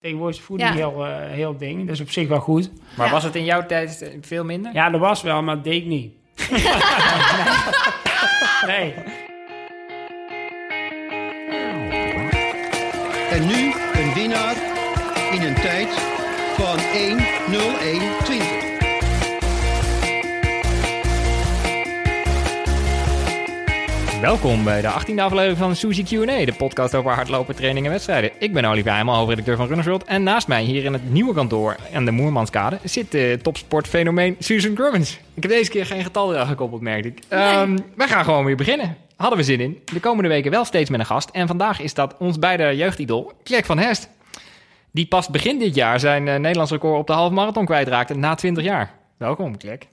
Tegenwoordig is voeding Ja. heel, eh, heel ding. Dat is op zich wel goed. Maar Ja. was het in jouw tijd veel minder? Ja, dat was wel, maar dat deed ik niet. nee. En nu een winnaar in een tijd van 1.01.20. Welkom bij de 18e aflevering van Suzy Q&A, de podcast over hardlopen, training en wedstrijden. Ik ben Olivier Heijman, hoofdredacteur van Runners World. En naast mij hier in het nieuwe kantoor aan de Moermanskade zit de topsportfenomeen Susan Crummins. Ik heb deze keer geen getal eraan gekoppeld, merkte ik. Ehm, wij gaan gewoon weer beginnen. Hadden we zin in. De komende weken wel steeds met een gast. En vandaag is dat ons beide jeugdidol, Klerk van Herst. Die pas begin dit jaar zijn eh, Nederlands record op de halve marathon kwijtraakte na 20 jaar. Welkom, Klerk.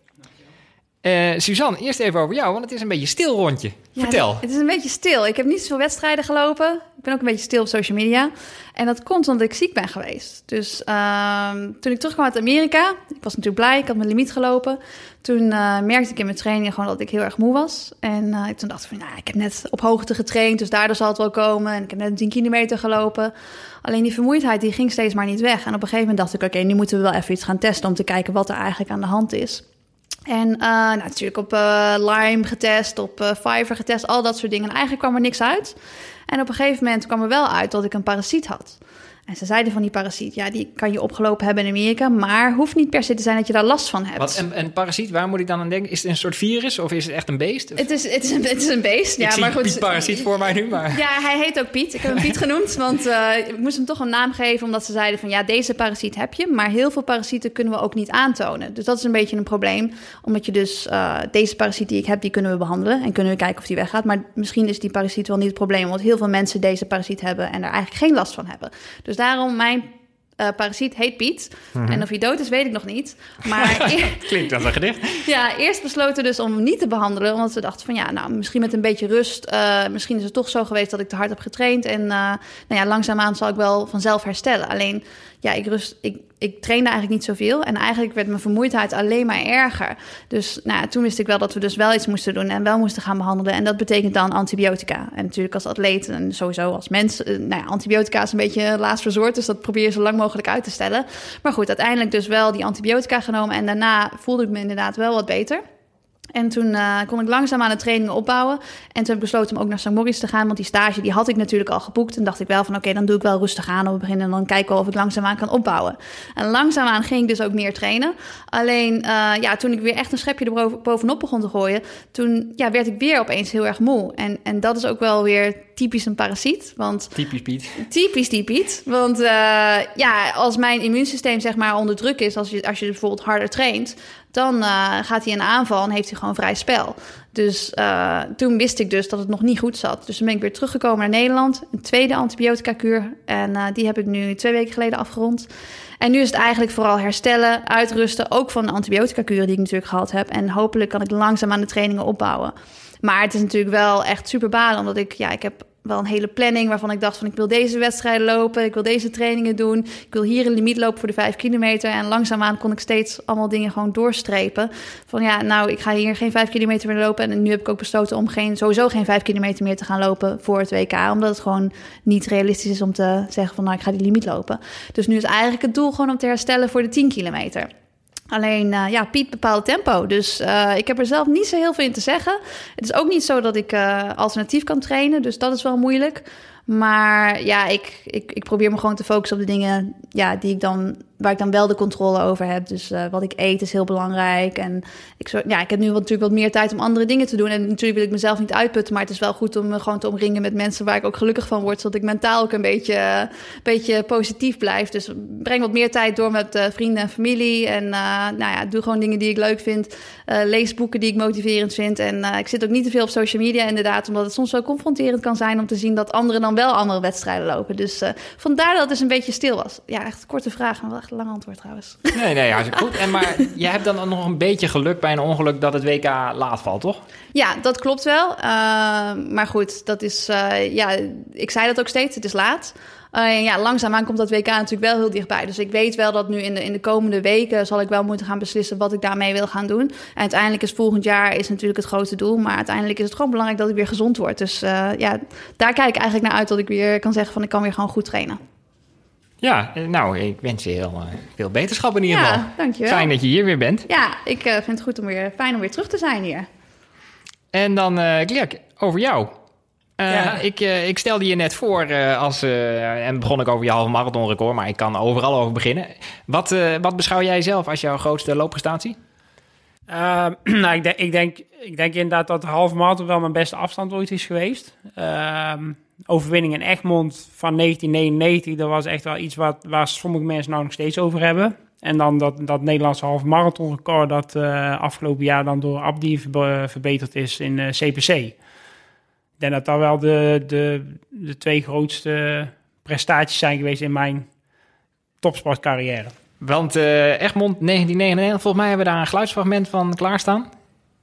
Eh Suzanne, eerst even over jou, want het is een beetje stil rondje. Ja, Vertel. Het is een beetje stil. Ik heb niet zoveel wedstrijden gelopen. Ik ben ook een beetje stil op social media. En dat komt omdat ik ziek ben geweest. Dus ehm, toen ik terugkwam uit Amerika, ik was natuurlijk blij, ik had mijn limiet gelopen. Toen eh, merkte ik in mijn training gewoon dat ik heel erg moe was. En eh, toen dacht ik van, nou, ik heb net op hoogte getraind, dus daardoor zal het wel komen. En ik heb net 10 kilometer gelopen. Alleen die vermoeidheid, die ging steeds maar niet weg. En op een gegeven moment dacht ik, oké, nu moeten we wel even iets gaan testen om te kijken wat er eigenlijk aan de hand is. En eh, nou, natuurlijk op eh, Lime getest, op eh Fiverr getest, al dat soort dingen. En eigenlijk kwam er niks uit. En op een gegeven moment kwam er wel uit dat ik een parasiet had. En ze zeiden van die parasiet, ja, die kan je opgelopen hebben in Amerika, maar hoeft niet per se te zijn dat je daar last van hebt. Wat, een, een parasiet, waar moet ik dan aan denken? Is het een soort virus of is het echt een beest? Of- Het is, het, is een, het is een beest, ja, ik zie maar goed. Piet Parasiet voor mij nu, maar... Ja, hij heet ook Piet. Ik heb hem Piet genoemd, want eh, ik moest hem toch een naam geven... omdat ze zeiden van ja, deze parasiet heb je... maar heel veel parasieten kunnen we ook niet aantonen. Dus dat is een beetje een probleem. Omdat je dus eh, deze parasiet die ik heb, die kunnen we behandelen... en kunnen we kijken of die weggaat. Maar misschien is die parasiet wel niet het probleem... want heel veel mensen deze parasiet hebben... en er eigenlijk geen last van hebben. Dus daarom mijn... eh, parasiet heet Piet. En of hij dood is, weet ik nog niet. Maar Klinkt als een gedicht. ja, eerst besloten dus om hem niet te behandelen. Omdat we dachten van ja, nou, misschien met een beetje rust. eh, misschien is het toch zo geweest dat ik te hard heb getraind. En eh, nou ja, langzaamaan zal ik wel vanzelf herstellen. Alleen, ja, ik, rust, ik, ik trainde eigenlijk niet zoveel. En eigenlijk werd mijn vermoeidheid alleen maar erger. Dus nou, toen wist ik wel dat we dus wel iets moesten doen. En wel moesten gaan behandelen. En dat betekent dan antibiotica. En natuurlijk als atleet en sowieso als mens. eh, nou ja, antibiotica is een beetje laatst resort. Dus dat probeer je zo lang mogelijk uit te stellen. Maar goed, uiteindelijk dus wel die antibiotica genomen. En daarna voelde ik me inderdaad wel wat beter. En toen eh, kon ik langzaam aan de trainingen opbouwen. En toen heb ik besloten om ook naar St. Moritz te gaan. Want die stage die had ik natuurlijk al geboekt. En dacht ik wel van oké, dan doe ik wel rustig aan op het begin. En dan kijken we of ik langzaamaan kan opbouwen. En langzaamaan ging ik dus ook meer trainen. Alleen eh, ja, toen ik weer echt een schepje er bovenop begon te gooien. Toen ja, werd ik weer opeens heel erg moe. En, en dat is ook wel weer typisch een parasiet. Want Typisch Piet. Typisch die Piet. Want eh, ja, als mijn immuunsysteem zeg maar onder druk is, als je, als je bijvoorbeeld harder traint, dan eh, gaat hij in een aanval en heeft hij gewoon vrij spel. Dus eh, toen wist ik dus dat het nog niet goed zat. Dus toen ben ik weer teruggekomen naar Nederland. Een tweede antibiotica-kuur. En eh, die heb ik nu twee weken geleden afgerond. En nu is het eigenlijk vooral herstellen, uitrusten. Ook van de antibiotica-kuren die ik natuurlijk gehad heb. En hopelijk kan ik langzaam aan de trainingen opbouwen. Maar het is natuurlijk wel echt super balen. Omdat ik, ja, ik heb wel een hele planning waarvan ik dacht van ik wil deze wedstrijden lopen, ik wil deze trainingen doen, ik wil hier een limiet lopen voor de vijf kilometer en langzaamaan kon ik steeds allemaal dingen gewoon doorstrepen. Van ja, nou ik ga hier geen vijf kilometer meer lopen en nu heb ik ook besloten om geen, sowieso geen vijf kilometer meer te gaan lopen voor het WK, omdat het gewoon niet realistisch is om te zeggen van nou ik ga die limiet lopen. Dus nu is eigenlijk het doel gewoon om te herstellen voor de 10 kilometer. Alleen, eh, ja, Piet bepaalt tempo. Dus eh, ik heb er zelf niet zo heel veel in te zeggen. Het is ook niet zo dat ik eh, alternatief kan trainen. Dus dat is wel moeilijk. Maar ja, ik, ik, ik probeer me gewoon te focussen op de dingen ja, die ik dan, waar ik dan wel de controle over heb. Dus eh, wat ik eet is heel belangrijk. En ik, zo, ja, ik heb nu natuurlijk wat meer tijd om andere dingen te doen. En natuurlijk wil ik mezelf niet uitputten. Maar het is wel goed om me gewoon te omringen met mensen waar ik ook gelukkig van word. Zodat ik mentaal ook een beetje, eh, beetje positief blijf. Dus breng wat meer tijd door met eh, vrienden en familie. En eh, nou ja, doe gewoon dingen die ik leuk vind. Eh, lees boeken die ik motiverend vind. En eh, ik zit ook niet te veel op social media inderdaad. Omdat het soms wel confronterend kan zijn om te zien dat anderen dan wel andere wedstrijden lopen. Dus eh, vandaar dat het dus een beetje stil was. Ja, echt korte vraag, maar lang antwoord trouwens. Nee, nee, hartstikke goed. En maar je hebt dan nog een beetje geluk bij een ongeluk dat het WK laat valt, toch? Ja, dat klopt wel. Eh, maar goed, dat is, eh, ja, ik zei dat ook steeds, het is laat. Uh, ja, langzaamaan komt dat WK natuurlijk wel heel dichtbij. Dus ik weet wel dat nu in de, in de komende weken zal ik wel moeten gaan beslissen wat ik daarmee wil gaan doen. En uiteindelijk is volgend jaar is natuurlijk het grote doel. Maar uiteindelijk is het gewoon belangrijk dat ik weer gezond word. Dus uh, ja, daar kijk ik eigenlijk naar uit dat ik weer kan zeggen van ik kan weer gewoon goed trainen. Ja, eh, nou, ik wens je heel eh, veel beterschap in ieder geval. Ja, dankjewel. Fijn dat je hier weer bent. Ja, ik eh, vind het goed om weer, fijn om weer terug te zijn hier. En dan, eh Klerk, over jou. Eh, Ja. ik, ik stelde je net voor eh, als, eh, en begon ik over je halve marathonrecord, maar ik kan overal over beginnen. Wat, eh, wat beschouw jij zelf als jouw grootste loopprestatie? Ehm, nou, ik, denk, ik, denk, ik denk inderdaad dat de halve marathon wel mijn beste afstand ooit is geweest. Ehm, overwinning in Egmond van 1999, dat was echt wel iets wat, waar sommige mensen nou nog steeds over hebben. En dan dat, dat Nederlandse halve marathon record dat eh, afgelopen jaar dan door Abdi verbe- verbeterd is in eh, CPC. Ik denk dat dat wel de, de, de twee grootste prestaties zijn geweest in mijn topsportcarrière. Want eh Egmond 1999, volgens mij hebben we daar een geluidsfragment van klaarstaan.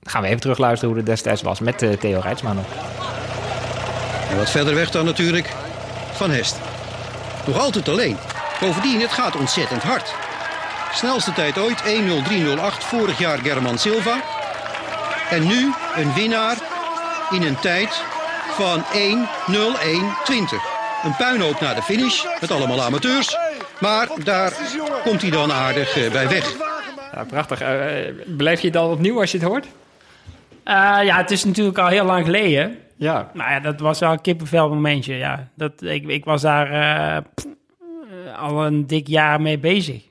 Dan gaan we even terugluisteren hoe het destijds was met eh, Theo Rijtsma nog. En wat verder weg dan natuurlijk Van Hest. Nog altijd alleen. Bovendien, het gaat ontzettend hard. Snelste tijd ooit 1.03.08, vorig jaar German Silva. En nu een winnaar in een tijd van 1.01.20. Een puinhoop naar de finish, met allemaal amateurs. Maar daar komt hij dan aardig eh, bij weg. Ja, prachtig. Eh, beleef je het al opnieuw als je het hoort? Eh, ja, het is natuurlijk al heel lang geleden. Ja. Nou ja, dat was wel een kippenvel momentje, ja. Dat, ik, ik was daar eh, al een dik jaar mee bezig.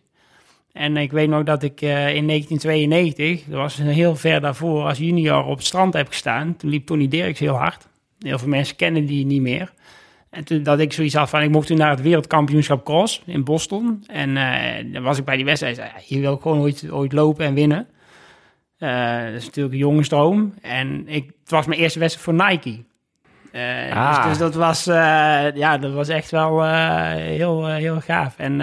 En ik weet nog dat ik eh, in 1992, dat was heel ver daarvoor, als junior op het strand heb gestaan. Toen liep Tony Dirks heel hard. Heel veel mensen kennen die niet meer. En toen dat ik zoiets had van, ik mocht toen naar het wereldkampioenschap cross in Boston. En eh, dan was ik bij die wedstrijd, hier wil ik gewoon ooit, ooit lopen en winnen. Eh, dat is natuurlijk een jongensdroom. En ik, het was mijn eerste wedstrijd voor Nike. Eh, Ah. dus, dus dat was, eh, ja, dat was echt wel heel, heel gaaf. En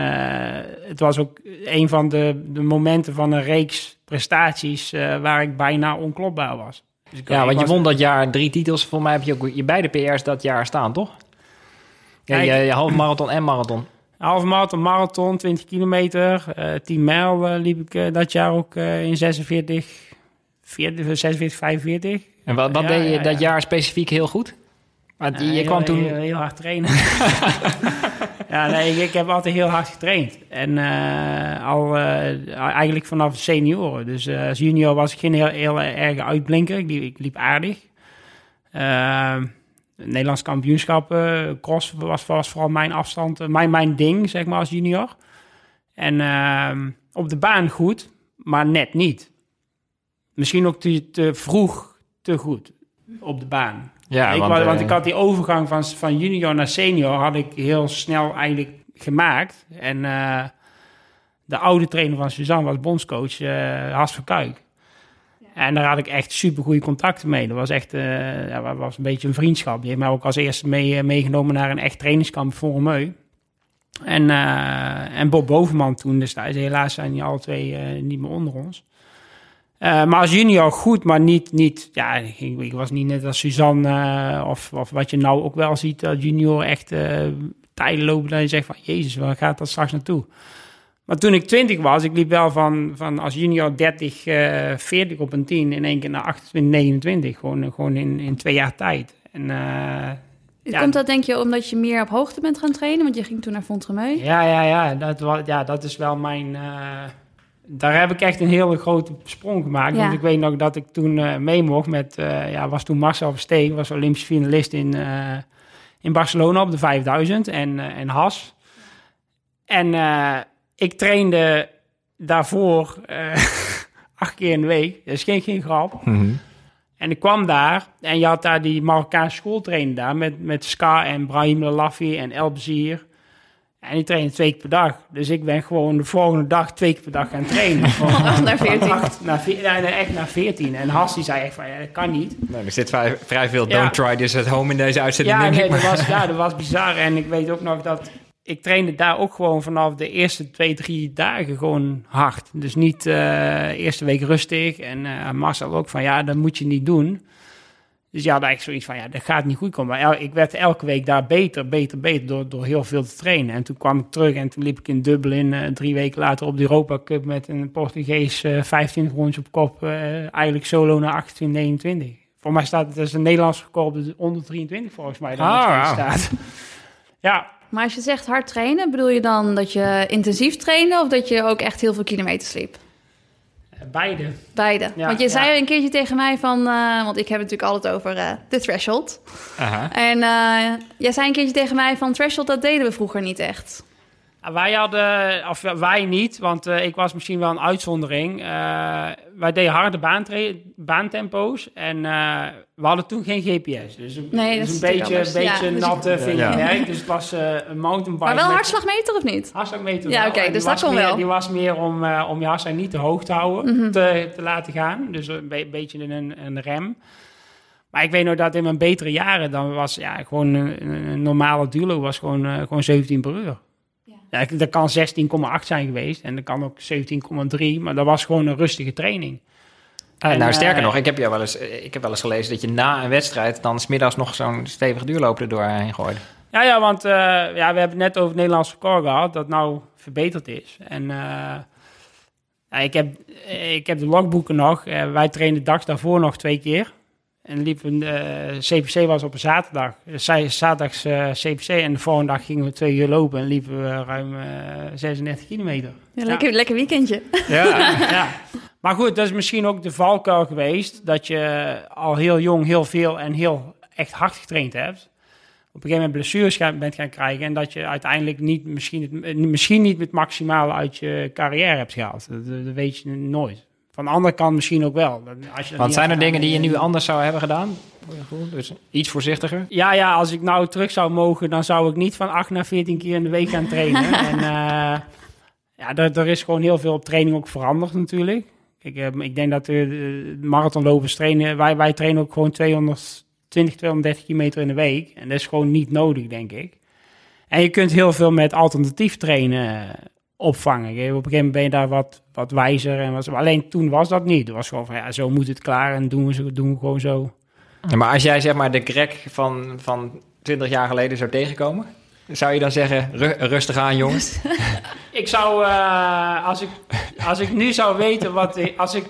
het was ook een van de, de momenten van een reeks prestaties waar ik bijna onklopbaar was. Dus Ja, want je won dat jaar drie titels. Volgens mij heb je ook je beide PR's dat jaar staan, toch? Ja, je, je half marathon en marathon. Half marathon, marathon, 20 kilometer, eh 10 mijl liep ik dat jaar ook in 46, 40, 46, 45. En wat, wat Ja, deed je ja, dat ja. jaar specifiek heel goed? Want je, Ja, je heel- kwam toen... Heel, heel hard trainen. ja, nee, ik, ik heb altijd heel hard getraind. En eh, al eh, eigenlijk vanaf senioren. Dus eh, als junior was ik geen heel, heel erg uitblinker. Ik liep, ik liep aardig. Ehm, Nederlands kampioenschap, eh, cross was, was vooral mijn afstand, mijn, mijn ding, zeg maar, als junior. En ehm, op de baan goed, maar net niet. Misschien ook te, te vroeg te goed op de baan. Ja, ik, want, wa- eh, want ik had die overgang van, van junior naar senior had ik heel snel eigenlijk gemaakt. En eh, de oude trainer van Suzanne was bondscoach eh Has van Kuik. En daar had ik echt super goede contacten mee. Dat was echt eh, ja, was een beetje een vriendschap. Die heeft mij ook als eerste mee, meegenomen naar een echt trainingskamp voor Romeu. En, eh, en Bob Bovenman toen destijds. Helaas zijn die alle twee eh, niet meer onder ons. Eh, maar als junior goed, maar niet, niet ja, ik, ik was niet net als Suzanne eh, of, of wat je nou ook wel ziet, dat junior echt eh, tijden lopen dat je zegt van, jezus, waar gaat dat straks naartoe? Maar toen ik 20 was, ik liep wel van, van als junior 30, eh 40 op een 10 in één keer naar 28, 29, gewoon, gewoon in, in twee jaar tijd. En Ja. Komt dat denk je omdat je meer op hoogte bent gaan trainen? Want je ging toen naar Fontremeu. Ja, ja, ja, dat, wa- ja, dat is wel mijn. Daar heb ik echt een hele grote sprong gemaakt. Ja. Want ik weet nog dat ik toen eh, mee mocht met. eh, ja, was toen Marcel Versteeg, was Olympisch finalist in, eh, in Barcelona op de 5000 en, en Has. En eh, ik trainde daarvoor eh, acht keer in de week. Dat is geen, geen grap. Mhm. En ik kwam daar en je had daar die Marokkaanse schooltrainer daar met, met Ska en Brahim Lalafi en El Bazir. En die trainen twee keer per dag. Dus ik ben gewoon de volgende dag twee keer per dag gaan trainen. Van acht naar 14. acht naar veer- nee, echt naar 14. En Has die zei echt van, ja, dat kan niet. Nou, er zit vrij, vrij veel Ja. don't try this at home in deze uitzending, Ja, denk nee, dat was, ja, dat was bizar. En ik weet ook nog dat ik trainde daar ook gewoon vanaf de eerste twee, drie dagen gewoon hard. Dus niet eh eerste week rustig. En eh Marcel ook van, ja, dat moet je niet doen. Dus ja, daar ik zoiets van, ja, dat gaat niet goed komen. Maar el- ik werd elke week daar beter, beter, beter door, door heel veel te trainen. En toen kwam ik terug en toen liep ik in Dublin eh, drie weken later op de Europa Cup met een Portugees eh 25 rondjes op kop. eh, eigenlijk solo naar 28, 29. Voor mij staat het als een Nederlands record op de onder 23 volgens mij. Dat Ah, staat. Ja, Maar als je zegt hard trainen, bedoel je dan dat je intensief trainde of dat je ook echt heel veel kilometers liep? Beide. Beide. Ja, want je ja. zei een keertje tegen mij van, eh, want ik heb het natuurlijk altijd over eh, de threshold. Aha. En eh, jij zei een keertje tegen mij van threshold, dat deden we vroeger niet echt. Ja, Wij hadden, of wij niet, want eh, ik was misschien wel een uitzondering. Eh, wij deden harde baantempo's en eh, we hadden toen geen GPS. Dus een, Nee, dus is een natuurlijk beetje, een beetje Ja, dus natte Ja. vingerwerk. Dus het was eh, een mountainbike. Maar wel met- hartslagmeter of niet? Hartslagmeter Ja, oké, dus dat was kon meer, wel. Die was meer om, eh, om je hartslag niet te hoog te houden, Mhm. te, te laten gaan. Dus een be- beetje een, een rem. Maar ik weet nog dat in mijn betere jaren, dan was ja, gewoon een, een normale duo was gewoon, eh, gewoon 17 per uur. Ja. dat kan 16,8 zijn geweest en dat kan ook 17,3, maar dat was gewoon een rustige training. Eh, En, nou, sterker eh, nog, ik heb, jou wel eens, eh, ik heb wel eens gelezen dat je na een wedstrijd dan smiddags nog zo'n stevig duurloop er doorheen gooide. Ja, ja, want ja, we hebben het net over het Nederlands record gehad, dat nou verbeterd is. En ja, ik, heb, ik heb de logboeken nog. Wij trainden dags daarvoor nog twee keer. En liepen, eh CPC was op een zaterdag. Dus zij- zaterdags eh, CPC en de volgende dag gingen we twee uur lopen en liepen we ruim eh 36 kilometer. Ja, lekker, lekker weekendje. Ja. ja. Maar goed, dat is misschien ook de valkuil geweest. Dat je al heel jong heel veel en heel echt hard getraind hebt. Op een gegeven moment blessures gaan- bent gaan krijgen. En dat je uiteindelijk niet, misschien, het, eh, misschien niet het maximale uit je carrière hebt gehaald. Dat weet je nooit. Van de andere kant misschien ook wel. Als je Want zijn er dingen die je nu anders zou hebben gedaan? Dus iets voorzichtiger? Ja, ja, als ik nou terug zou mogen, dan zou ik niet van 8 naar 14 keer in de week gaan trainen. en eh, ja, er, er is gewoon heel veel op training ook veranderd natuurlijk. Ik, eh, ik denk dat de, marathonlopers trainen, wij, wij trainen ook gewoon 220, 230 kilometer in de week. En dat is gewoon niet nodig, denk ik. En je kunt heel veel met alternatief trainen opvangen. Op een gegeven moment ben je daar wat, wat wijzer. En wat, alleen toen was dat niet. Het was gewoon van, ja, zo moet het klaar en doen we, zo, doen we gewoon zo. Ja, maar als jij zeg maar de Greg van, van 20 jaar geleden zou tegenkomen, zou je dan zeggen, "Ru- rustig aan jongens? Ik zou, eh, als, ik, als ik nu zou weten wat ik, als ik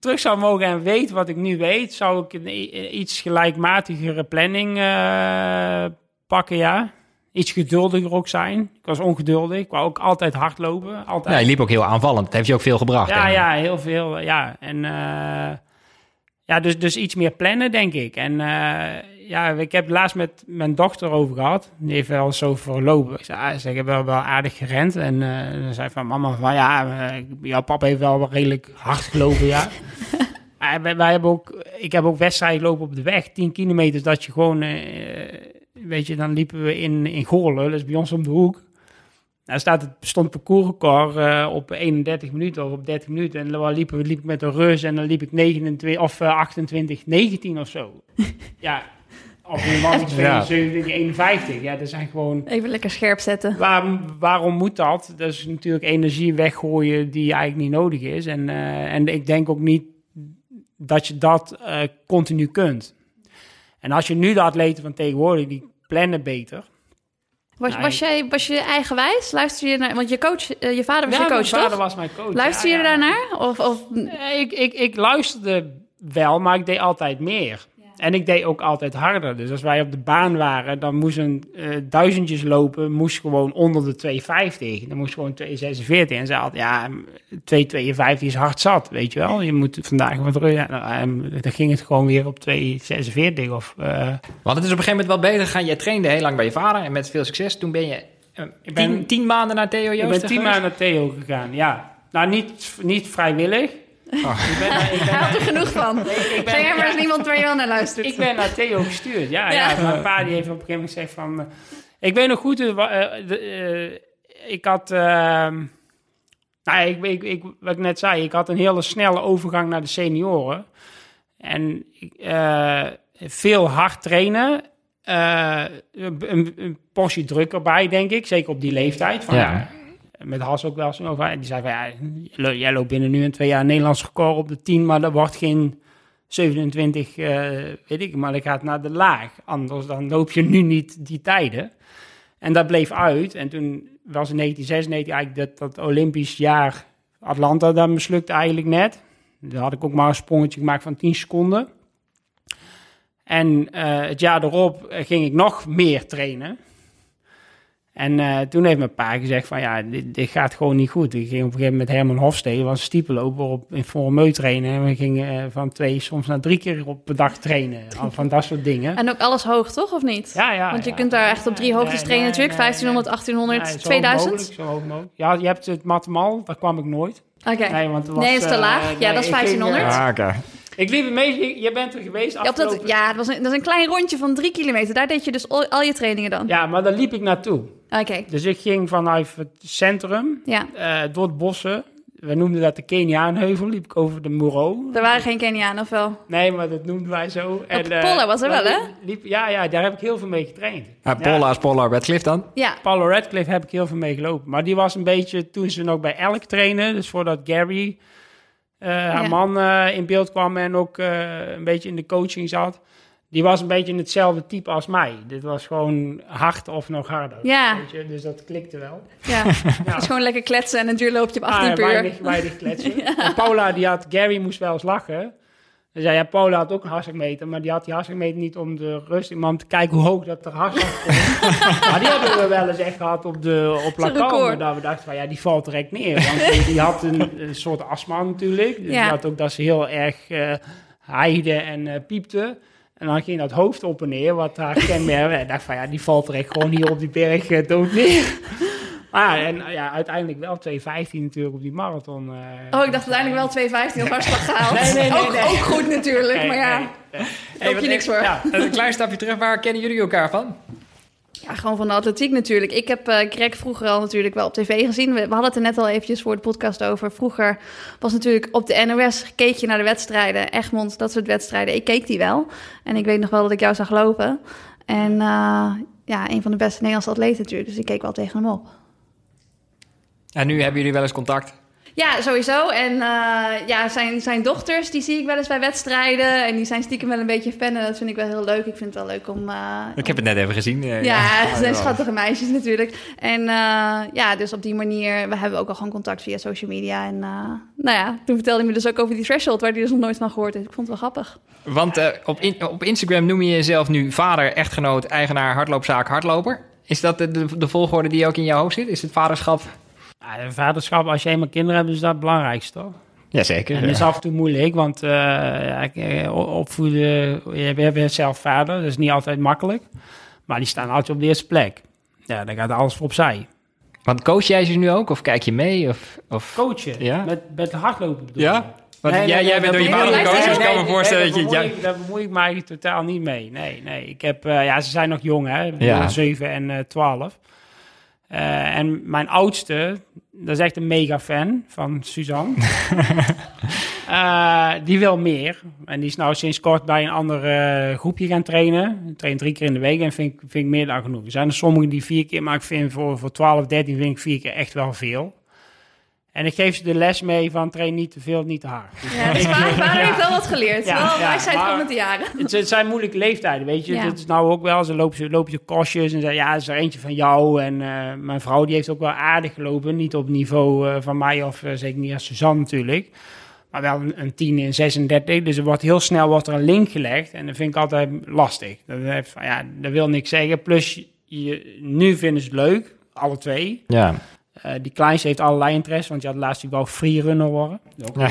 terug zou mogen en weet wat ik nu weet, zou ik een iets gelijkmatigere planning eh, pakken, ja. Iets geduldiger ook zijn. Ik was ongeduldig. Ik wou ook altijd hardlopen. Altijd. Ja, je liep ook heel aanvallend. Dat heeft je ook veel gebracht. Ja, ja, heel veel. Ja, en eh, ja, dus, dus iets meer plannen, denk ik. En eh, ja, ik heb laatst met mijn dochter over gehad. Die heeft wel zo verlopen. Ik zei, ah, ik heb wel, wel aardig gerend. En eh dan zei van mama van ja, jouw papa heeft wel redelijk hard gelopen, ja. Maar wij, wij hebben ook, ik heb ook wedstrijden lopen op de weg. 10 kilometer dat je gewoon, weet je, dan liepen we in, in Goorlen. Dat is bij ons om de hoek. Daar staat het, stond het parcoursrecord eh, op 31 minuten of op 30 minuten. En dan liep, liep ik met een reus en dan liep ik 29 of eh, 28, 19 of zo. ja, of een man van Ja. 27, 51. Ja, dat zijn gewoon... Even lekker scherp zetten. Waarom, waarom moet dat? Dat is natuurlijk energie weggooien die eigenlijk niet nodig is. En, eh, en ik denk ook niet dat je dat eh, continu kunt. En als je nu de atleten van tegenwoordig, die plannen beter. Was, Nee. was, jij, was je eigenwijs? Luister je naar... Want je, coach, eh, je vader was Ja, je coach, mijn vader was mijn coach. Luister Ja, je ja. daarnaar? Of, of Nee, ik, ik, ik luisterde wel, maar ik deed altijd meer. En ik deed ook altijd harder. Dus als wij op de baan waren, dan moesten eh duizendjes lopen, moest gewoon onder de 2,50. Dan moest gewoon 2,46. En ze had, ja, 2,52 is hard zat, weet je wel. Je moet vandaag wat. Ja, nou, en dan ging het gewoon weer op 2,46 of... eh, Want het is op een gegeven moment wel beter gegaan. Jij trainde heel lang bij je vader en met veel succes. Toen ben je eh, Ik ben- tien, tien maanden naar Theo Joosten ik ben tien maanden naar Theo gegaan, ja. Nou, niet, niet vrijwillig. Oh. Ik ben, ik ben, hij had er genoeg van. ik Ga ben- jij maar eens niemand waar je wel naar luistert. Ik ben naar Theo gestuurd, ja. Ja. ja. Mijn pa die heeft op een gegeven moment gezegd van... eh, ik weet nog goed, eh, eh, de, eh, ik had... ehm, nou, ik, ik, ik, wat ik net zei, ik had een hele snelle overgang naar de senioren. En ik, eh, veel hard trainen. eh, een, een portie druk erbij, denk ik. Zeker op die leeftijd. Van, Ja. Met Has ook wel eens over. En die zei van, ja, jij loopt binnen nu en twee jaar Nederlands record op de 10, maar dat wordt geen 27, eh, weet ik, maar dat gaat naar de laag. Anders dan loop je nu niet die tijden. En dat bleef uit. En toen was in 1996 eigenlijk dat, dat Olympisch jaar Atlanta, dat mislukte eigenlijk net. Daar had ik ook maar een sprongetje gemaakt van 10 seconden. En eh, het jaar erop eh, ging ik nog meer trainen. En eh, toen heeft mijn pa gezegd van ja, dit, dit gaat gewoon niet goed. Ik ging op een gegeven moment met Herman Hofstede, was een stiepenloper op, in Formeut trainen. En we gingen eh, van twee, soms naar drie keer op per dag trainen. Al van dat soort dingen. En ook alles hoog, toch? Of niet? Ja, ja. Want je ja. kunt daar echt op drie hoogtes Nee, trainen nee, natuurlijk. nee, 1500, nee. 1800, Nee, zo 2000? Hoog mogelijk, zo hoog mogelijk. Ja, je hebt het Matamal, daar kwam ik nooit. Oké. Nee, want het was, Nee, is te eh, laag. Ja, nee, dat is ik ging, 1500. eh, Ah, oké. Ik liep mee, je, je bent er geweest Ja, dat, afgelopen- ja, dat was, een, dat is een klein rondje van drie kilometer. Daar deed je dus al, al je trainingen dan? Ja, maar daar liep ik naartoe. Oké, Dus ik ging vanuit het centrum, ja. eh, door het bossen. We noemden dat de Keniaanheuvel, liep ik over de Moreau. Er waren geen Kenianen of wel? Nee, maar dat noemden wij zo. En, eh, Polla was er wel, hè? liep- ja, ja, daar heb ik heel veel mee getraind. Ah, Polla is Polla, Redcliffe dan? Ja. Paulo Radcliffe heb ik heel veel mee gelopen. Maar die was een beetje, toen ze nog bij Elk trainen, dus voordat Gary, haar Ja. man, eh, in beeld kwam en ook eh, een beetje in de coaching zat. Die was een beetje hetzelfde type als mij. Dit was gewoon hard of nog harder. Ja. Weet je? Dus dat klikte wel. Ja, het is gewoon lekker kletsen en een duurloopje op 18 Ah, per uur. weinig, weinig kletsen. En Paula, die had, Gary moest wel eens lachen. Hij zei, ja, Paula had ook een hartslagmeter, maar die had die hartslagmeter niet om de rust, maar om te kijken hoe hoog dat er hartslag komt. maar die hebben we wel eens echt gehad op de op record. dat we dachten van, ja, die valt direct neer. Want die, die had een, een soort astma natuurlijk, dus Ja. die had ook dat ze heel erg haaide en eh, piepte. En dan ging dat hoofd op en neer, wat haar kenmerk. Ik dacht van, ja, die valt direct gewoon hier op die berg eh, dood neer. Maar en ja, uiteindelijk wel 2,15 natuurlijk op die marathon. eh. Oh, ik dacht uiteindelijk wel 2,15 op hartslag gehaald. Nee, nee, nee, ook, nee. ook goed natuurlijk, Nee, maar ja, nee, heb je niks voor. Ja, Een klein stapje terug, waar kennen jullie elkaar van? Ja, gewoon van de atletiek natuurlijk. Ik heb eh Greg vroeger al natuurlijk wel op tv gezien. We, we hadden het er net al eventjes voor de podcast over. Vroeger was natuurlijk op de NOS, keek je naar de wedstrijden. Egmond, dat soort wedstrijden. Ik keek die wel. En ik weet nog wel dat ik jou zag lopen. En eh, ja, een van de beste Nederlandse atleten natuurlijk. Dus ik keek wel tegen hem op. En nu hebben jullie wel eens contact. Ja, sowieso. En eh, ja, zijn, zijn dochters, die zie ik wel eens bij wedstrijden. En die zijn stiekem wel een beetje fan. En dat vind ik wel heel leuk. Ik vind het wel leuk om... eh, Ik heb het net even gezien. eh, Ja, ze zijn schattige meisjes natuurlijk. En eh, ja, dus op die manier, we hebben ook al gewoon contact via social media. En eh, nou ja, toen vertelde hij me dus ook over die threshold, waar hij dus nog nooit van gehoord heeft. Ik vond het wel grappig. Want op, in- op Instagram noem je jezelf nu vader, echtgenoot, eigenaar, hardloopzaak, hardloper. Is dat de, de, de volgorde die ook in jouw hoofd zit? Is het vaderschap? Ja, de vaderschap, als je eenmaal kinderen hebt, is dat het belangrijkste, toch? Jazeker. En dat is af en toe moeilijk, want eh, ja, eh, opvoeden... Je bent- zelf vader, dat is niet altijd makkelijk. Maar die staan altijd op de eerste plek. Ja, dan gaat alles voor opzij. Want coach jij ze nu ook? Of kijk je mee? Of, of... Coachen, Ja? met, met hardlopen bedoel Ja? je? Want Nee, jij, nee, jij bent door je vader gecoacht, dus ik kan me voorstellen nee, dat je... daar ja, bemoei ik- Daar bemoei ik me eigenlijk totaal niet mee. Nee, nee. Ik heb, eh, ja, ze zijn nog jong, hè. Ja. 7 en eh 12. Eh, en mijn oudste, dat is echt een mega fan van Suzanne. Eh, die wil meer. En die is nou sinds kort bij een ander eh, groepje gaan trainen. Die traint drie keer in de week en vind vind ik meer dan genoeg. Er zijn er sommigen die vier keer, maar ik vind voor, voor 12, 13 vind ik vier keer echt wel veel. En ik geef ze de les mee van train niet te veel, niet te hard. Ja, dus vader, vader heeft wel wat geleerd. Ja, wel maar- komt met de jaren. Het, het zijn moeilijke leeftijden, weet je. Ja. Dat is nou ook wel. Ze lopen, ze lopen je kostjes en zeggen, ja, is er eentje van jou. En eh, mijn vrouw die heeft ook wel aardig gelopen. Niet op niveau eh, van mij of eh, zeker niet als Suzanne natuurlijk. Maar wel een, een 10 in 36. Dus er wordt heel snel wordt er een link gelegd. En dat vind ik altijd lastig. Dat, heeft, ja, dat wil niks zeggen. Plus, je, nu vinden ze het leuk, alle twee. Ja. Eh, die kleinste heeft allerlei interesse, want je had laatst die wou freerunner worden. Ook Ja.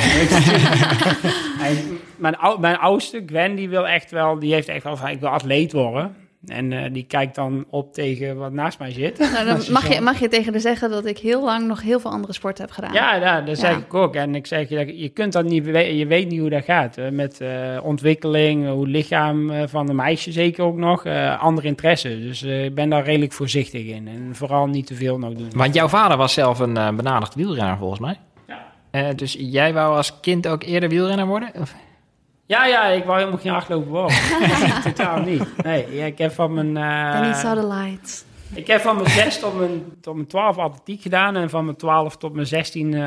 en mijn, ou- mijn oudste, Gwen, die wil echt wel, die heeft echt wel van, ik wil atleet worden. En eh, die kijkt dan op tegen wat naast mij zit. Nou, dan mag je, mag je tegen haar zeggen dat ik heel lang nog heel veel andere sporten heb gedaan. Ja, ja dat zeg Ja. ik ook. En ik zeg, je, je kunt dat niet, je weet niet hoe dat gaat. met eh, ontwikkeling, hoe lichaam eh, van de meisje zeker ook nog, eh, andere interesse. Dus eh, ik ben daar redelijk voorzichtig in. En vooral niet te veel nog doen. Want jouw vader was zelf een eh benadigd wielrenner volgens mij. Ja. Eh, dus jij wou als kind ook eerder wielrenner worden? Of? Ja, ja, ik wou helemaal geen hardloper worden. Totaal niet. Nee, ja, ik heb van mijn... eh, saw the light. Ik heb van mijn 6 tot mijn, tot mijn 12 atletiek gedaan. En van mijn 12 tot mijn 16 eh,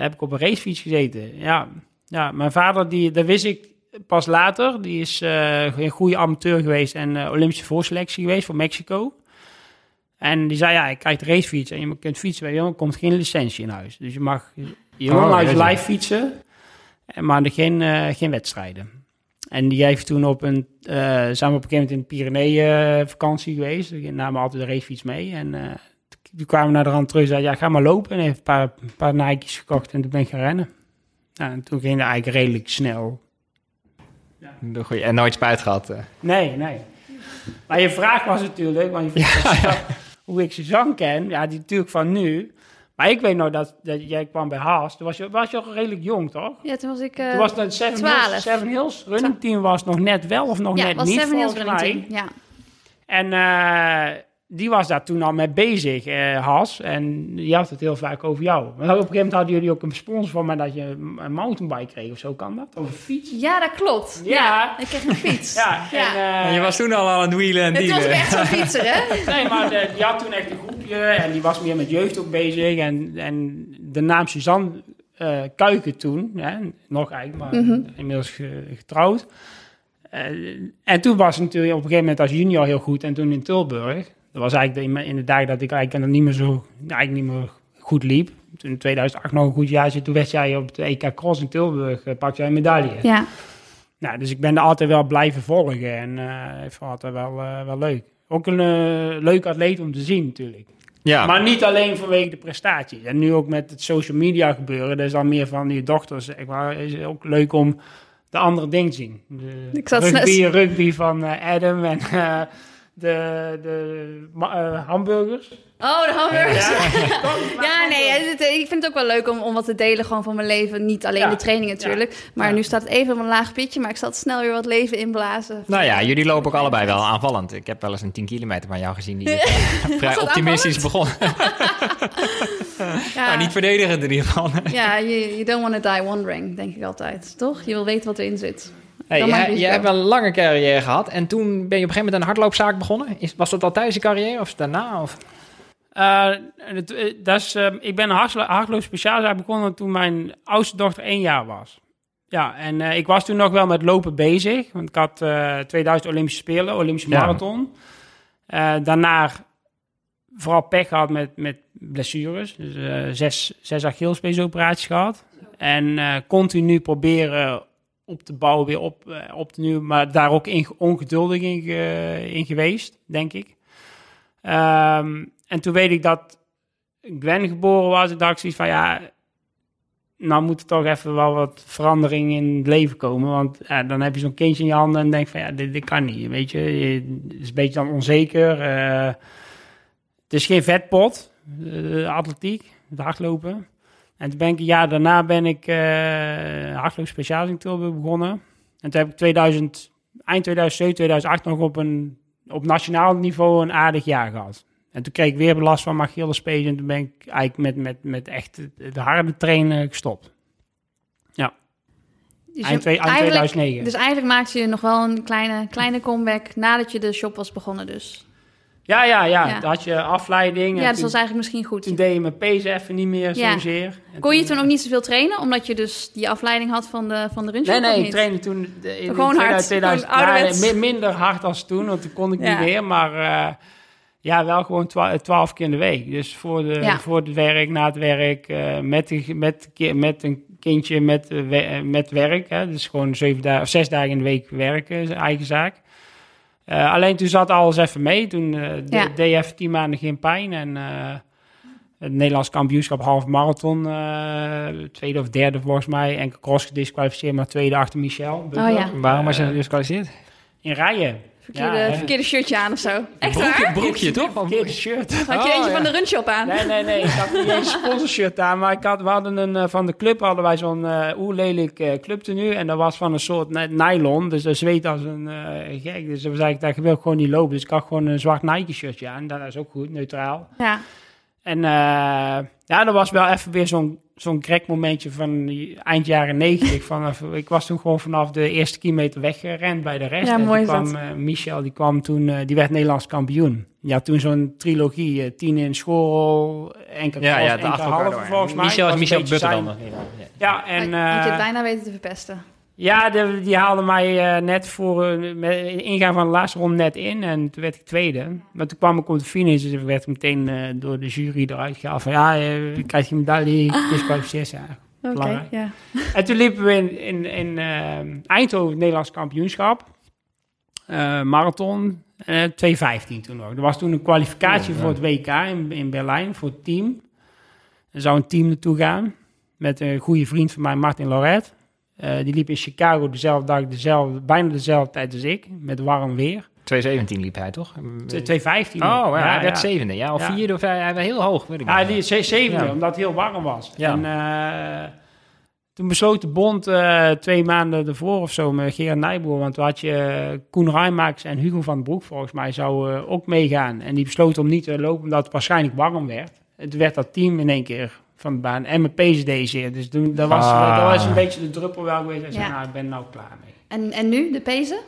heb ik op een racefiets gezeten. Ja, ja mijn vader, die, dat wist ik pas later. Die is eh, een goede amateur geweest en eh, Olympische voorselectie geweest voor Mexico. En die zei, ja, ik krijg de racefiets en je kunt fietsen. Maar er komt geen licentie in huis. Dus je mag je Oh, live fietsen, maar er geen, eh, geen wedstrijden. En die heeft toen op een, eh zijn we op een gegeven moment in de Pyreneeën eh, vakantie geweest. We namen altijd de racefiets mee. En eh, toen kwamen we naar de rand terug en zei, ja, ga maar lopen. En heeft een paar, een paar Nike's gekocht en toen ben ik gaan rennen. Ja, en toen ging het eigenlijk redelijk snel. Goeie- En nooit spijt gehad. eh. Nee, nee. Maar je vraag was natuurlijk, want je hoe ik Suzanne ken. Ja, die natuurlijk van nu. Maar ik weet nog dat, dat jij kwam bij Haas. Toen was je, was je al redelijk jong, toch? Ja, toen was ik... eh, Toen was het Seven 12. Hills, Seven Hills running team was nog net wel of nog ja, net was niet, Seven Hills volgens running mij. team. Ja. En eh, die was daar toen al mee bezig, eh Has. En die had het heel vaak over jou. Maar op een gegeven moment hadden jullie ook een sponsor van mij dat je een mountainbike kreeg of zo. Kan dat? Of een fiets? ja, dat klopt. Ja. Ja. ik kreeg een fiets. Ja, Ja. en... eh, En je was toen al aan het wielen en Het was echt zo'n fietser, hè? Nee, maar de- die had toen echt een en die was meer met jeugd ook bezig. En, en de naam Suzanne eh, Kuiken toen, hè, nog eigenlijk, maar Mhm. inmiddels ge- getrouwd. Eh, en toen was het natuurlijk op een gegeven moment als junior heel goed en toen in Tilburg. Dat was eigenlijk de, in de dagen dat ik eigenlijk dan niet meer zo, eigenlijk niet meer goed liep. Toen in 2008 nog een goed jaar zit, toen werd jij op de EK Cross in Tilburg, pakte jij een medaille. Ja. Nou, dus ik ben er altijd wel blijven volgen en eh ik vond het altijd wel, wel leuk. Ook een leuk atleet om te zien natuurlijk. Ja, Maar niet alleen vanwege de prestaties. En nu ook met het social media gebeuren, dat is al meer van je dochters. maar, is het ook leuk om de andere dingen te zien. De Ik zat rugby, rugby van eh, Adam en eh, de, de eh, hamburgers. Oh, de hamburgers. Ja, Ja, nee, het- ik vind het ook wel leuk om, om wat te delen gewoon van mijn leven. Niet alleen Ja. de training natuurlijk. Maar Ja. nu staat het even op een laag pitje. Maar ik zal het snel weer wat leven inblazen. nou ja, jullie lopen ook allebei wel aanvallend. Ik heb wel eens een 10 kilometer van jou gezien die eh, vrij optimistisch begon. Ja, Nou, niet verdedigend in ieder geval. ja you, you don't want to die wondering, denk ik altijd. Toch? Je wil weten wat erin zit. Hey, jij, hebt wel een lange carrière gehad. En toen ben je op een gegeven moment een hardloopzaak begonnen. Is, was dat al tijdens je carrière of daarna? Of? Eh, het, eh, dat is, eh, ik ben een hardlo- hardloop speciaalzaak begonnen toen mijn oudste dochter één jaar was. Ja, en eh, ik was toen nog wel met lopen bezig. Want ik had eh 2000 Olympische Spelen, Olympische Ja. marathon. Daarna vooral pech gehad met, met blessures. Dus eh, zes, zes Achillespeesoperaties gehad. En continu proberen op te bouwen, weer op, op te nieuwen. Maar daar ook in, ongeduldig in, ge- in geweest, denk ik. Ehm, en toen weet ik dat Gwen geboren was. Ik dacht zoiets van, ja, nou moet er toch even wel wat verandering in het leven komen. Want ja, dan heb je zo'n kindje in je handen en denk van, ja, dit, dit kan niet. Weet je, het is een beetje dan onzeker. eh, het is geen vetpot, eh, atletiek, het hardlopen. En toen ben ik een jaar daarna ben ik eh hardloop speciaal in Tilburg begonnen. En toen heb ik 2000, eind 2007, 2008 nog op een op nationaal niveau een aardig jaar gehad. En toen kreeg ik weer last van mijn Achillespees en toen ben ik eigenlijk met, met, met echt de, de harde trainen gestopt. Dus Eind, je- twee- eind eigenlijk- 2009. Dus eigenlijk maakte je nog wel een kleine, kleine comeback nadat je de shop was begonnen dus. ja, ja, ja, Ja. Dan had je afleiding. Ja, dat toen, was eigenlijk misschien goed. toen deed je mijn pees even niet meer Ja. zozeer. En Kon je toen ook niet zoveel trainen, omdat je dus die afleiding had van de, van de runshop? Nee, nee, ik trainde toen in Gewoon hard, 2000, gewoon ja, ouderwets. min- minder hard als toen, want toen kon ik Ja. niet meer. Maar eh, ja, wel gewoon twa- twaalf keer in de week. Dus voor, de, Ja. voor het werk, na het werk, eh, met, de, met, met een kindje met, eh, eh, met werk. Hè. Dus gewoon zeven dagen, of zes dagen in de week werken, is eigen zaak. Eh, alleen toen zat alles even mee. Toen eh, de- Ja. deed even tien maanden geen pijn. En eh, het Nederlands kampioenschap half marathon, eh, tweede of derde volgens mij. En cross gedisqualificeerd, maar tweede achter Michel. Oh ja. Waarom was je gedisqualificeerd? In rijen. Verkeerde, Ja, hè. verkeerde shirtje aan of zo. Echt Broekje, waar? broekje toch? Verkeerde shirt. Had je Oh, eentje ja. van de runshop aan? Nee, nee, nee. Ik had niet eens een sponsorshirt aan. Maar ik had, we hadden een, eh, van de club hadden wij zo'n uh, oerlelijk uh, clubtenu. En dat was van een soort ny- nylon. Dus dat zweet als een eh, gek. Dus dat was eigenlijk, dat wil ik gewoon niet lopen. Dus ik had gewoon een zwart Nike shirtje aan. Dat is ook goed, neutraal. Ja. En eh, ja, dat was wel even weer zo'n zo'n momentje van die eind jaren negentig. Vanaf- ik was toen gewoon vanaf de eerste kilometer weggerend bij de rest. Ja, en mooi kwam eh, Michel, die kwam toen, eh, die werd Nederlands kampioen. Ja, toen zo'n trilogie, eh, tien in school, enkel Ja, cross, ja, halve volgens mij. Michel Was Michel Butter dan. Ja, en En, je het bijna weten te verpesten. Ja, de- die haalde mij eh, net voor eh, met de ingaan van de laatste ronde net in. En toen werd ik tweede. Maar toen kwam ik op de finish. Dus ik werd meteen eh, door de jury eruit gehaald. Van ja, eh, krijg je een medaille, disqualificeerd. Ja. Oké, ja. En toen liepen we in, in, in eh, Eindhoven het Nederlands kampioenschap. eh, marathon. eh 2.15 toen nog. Er was toen een kwalificatie Oh, ja. voor het WK in, in Berlijn, voor het team. Er zou een team naartoe gaan met een goede vriend van mij, Martin Loret. Eh, die liep in Chicago dezelfde dag, dezelfde, bijna dezelfde tijd als ik, met warm weer. 217 liep hij, toch? 2.15. Oh, ja, hij werd ja. zevende. Ja, of Ja. vierde of hij, was heel hoog, weet ik Ja, die zevende, omdat het heel warm was. Ja. En eh, toen besloot de bond eh, twee maanden ervoor of zo met Gerard Nijboer, want toen had je Koen Rijmaaks en Hugo van den Broek volgens mij zouden ook meegaan. En die besloten om niet te lopen omdat het waarschijnlijk warm werd. Toen werd dat team in één keer van de baan en mijn PCD zeer. Dus toen, dat, was, Ah. dat was een beetje de druppel wel geweest. En zei, Ja. nou, ik ben nou klaar mee. En, en nu, de pezen?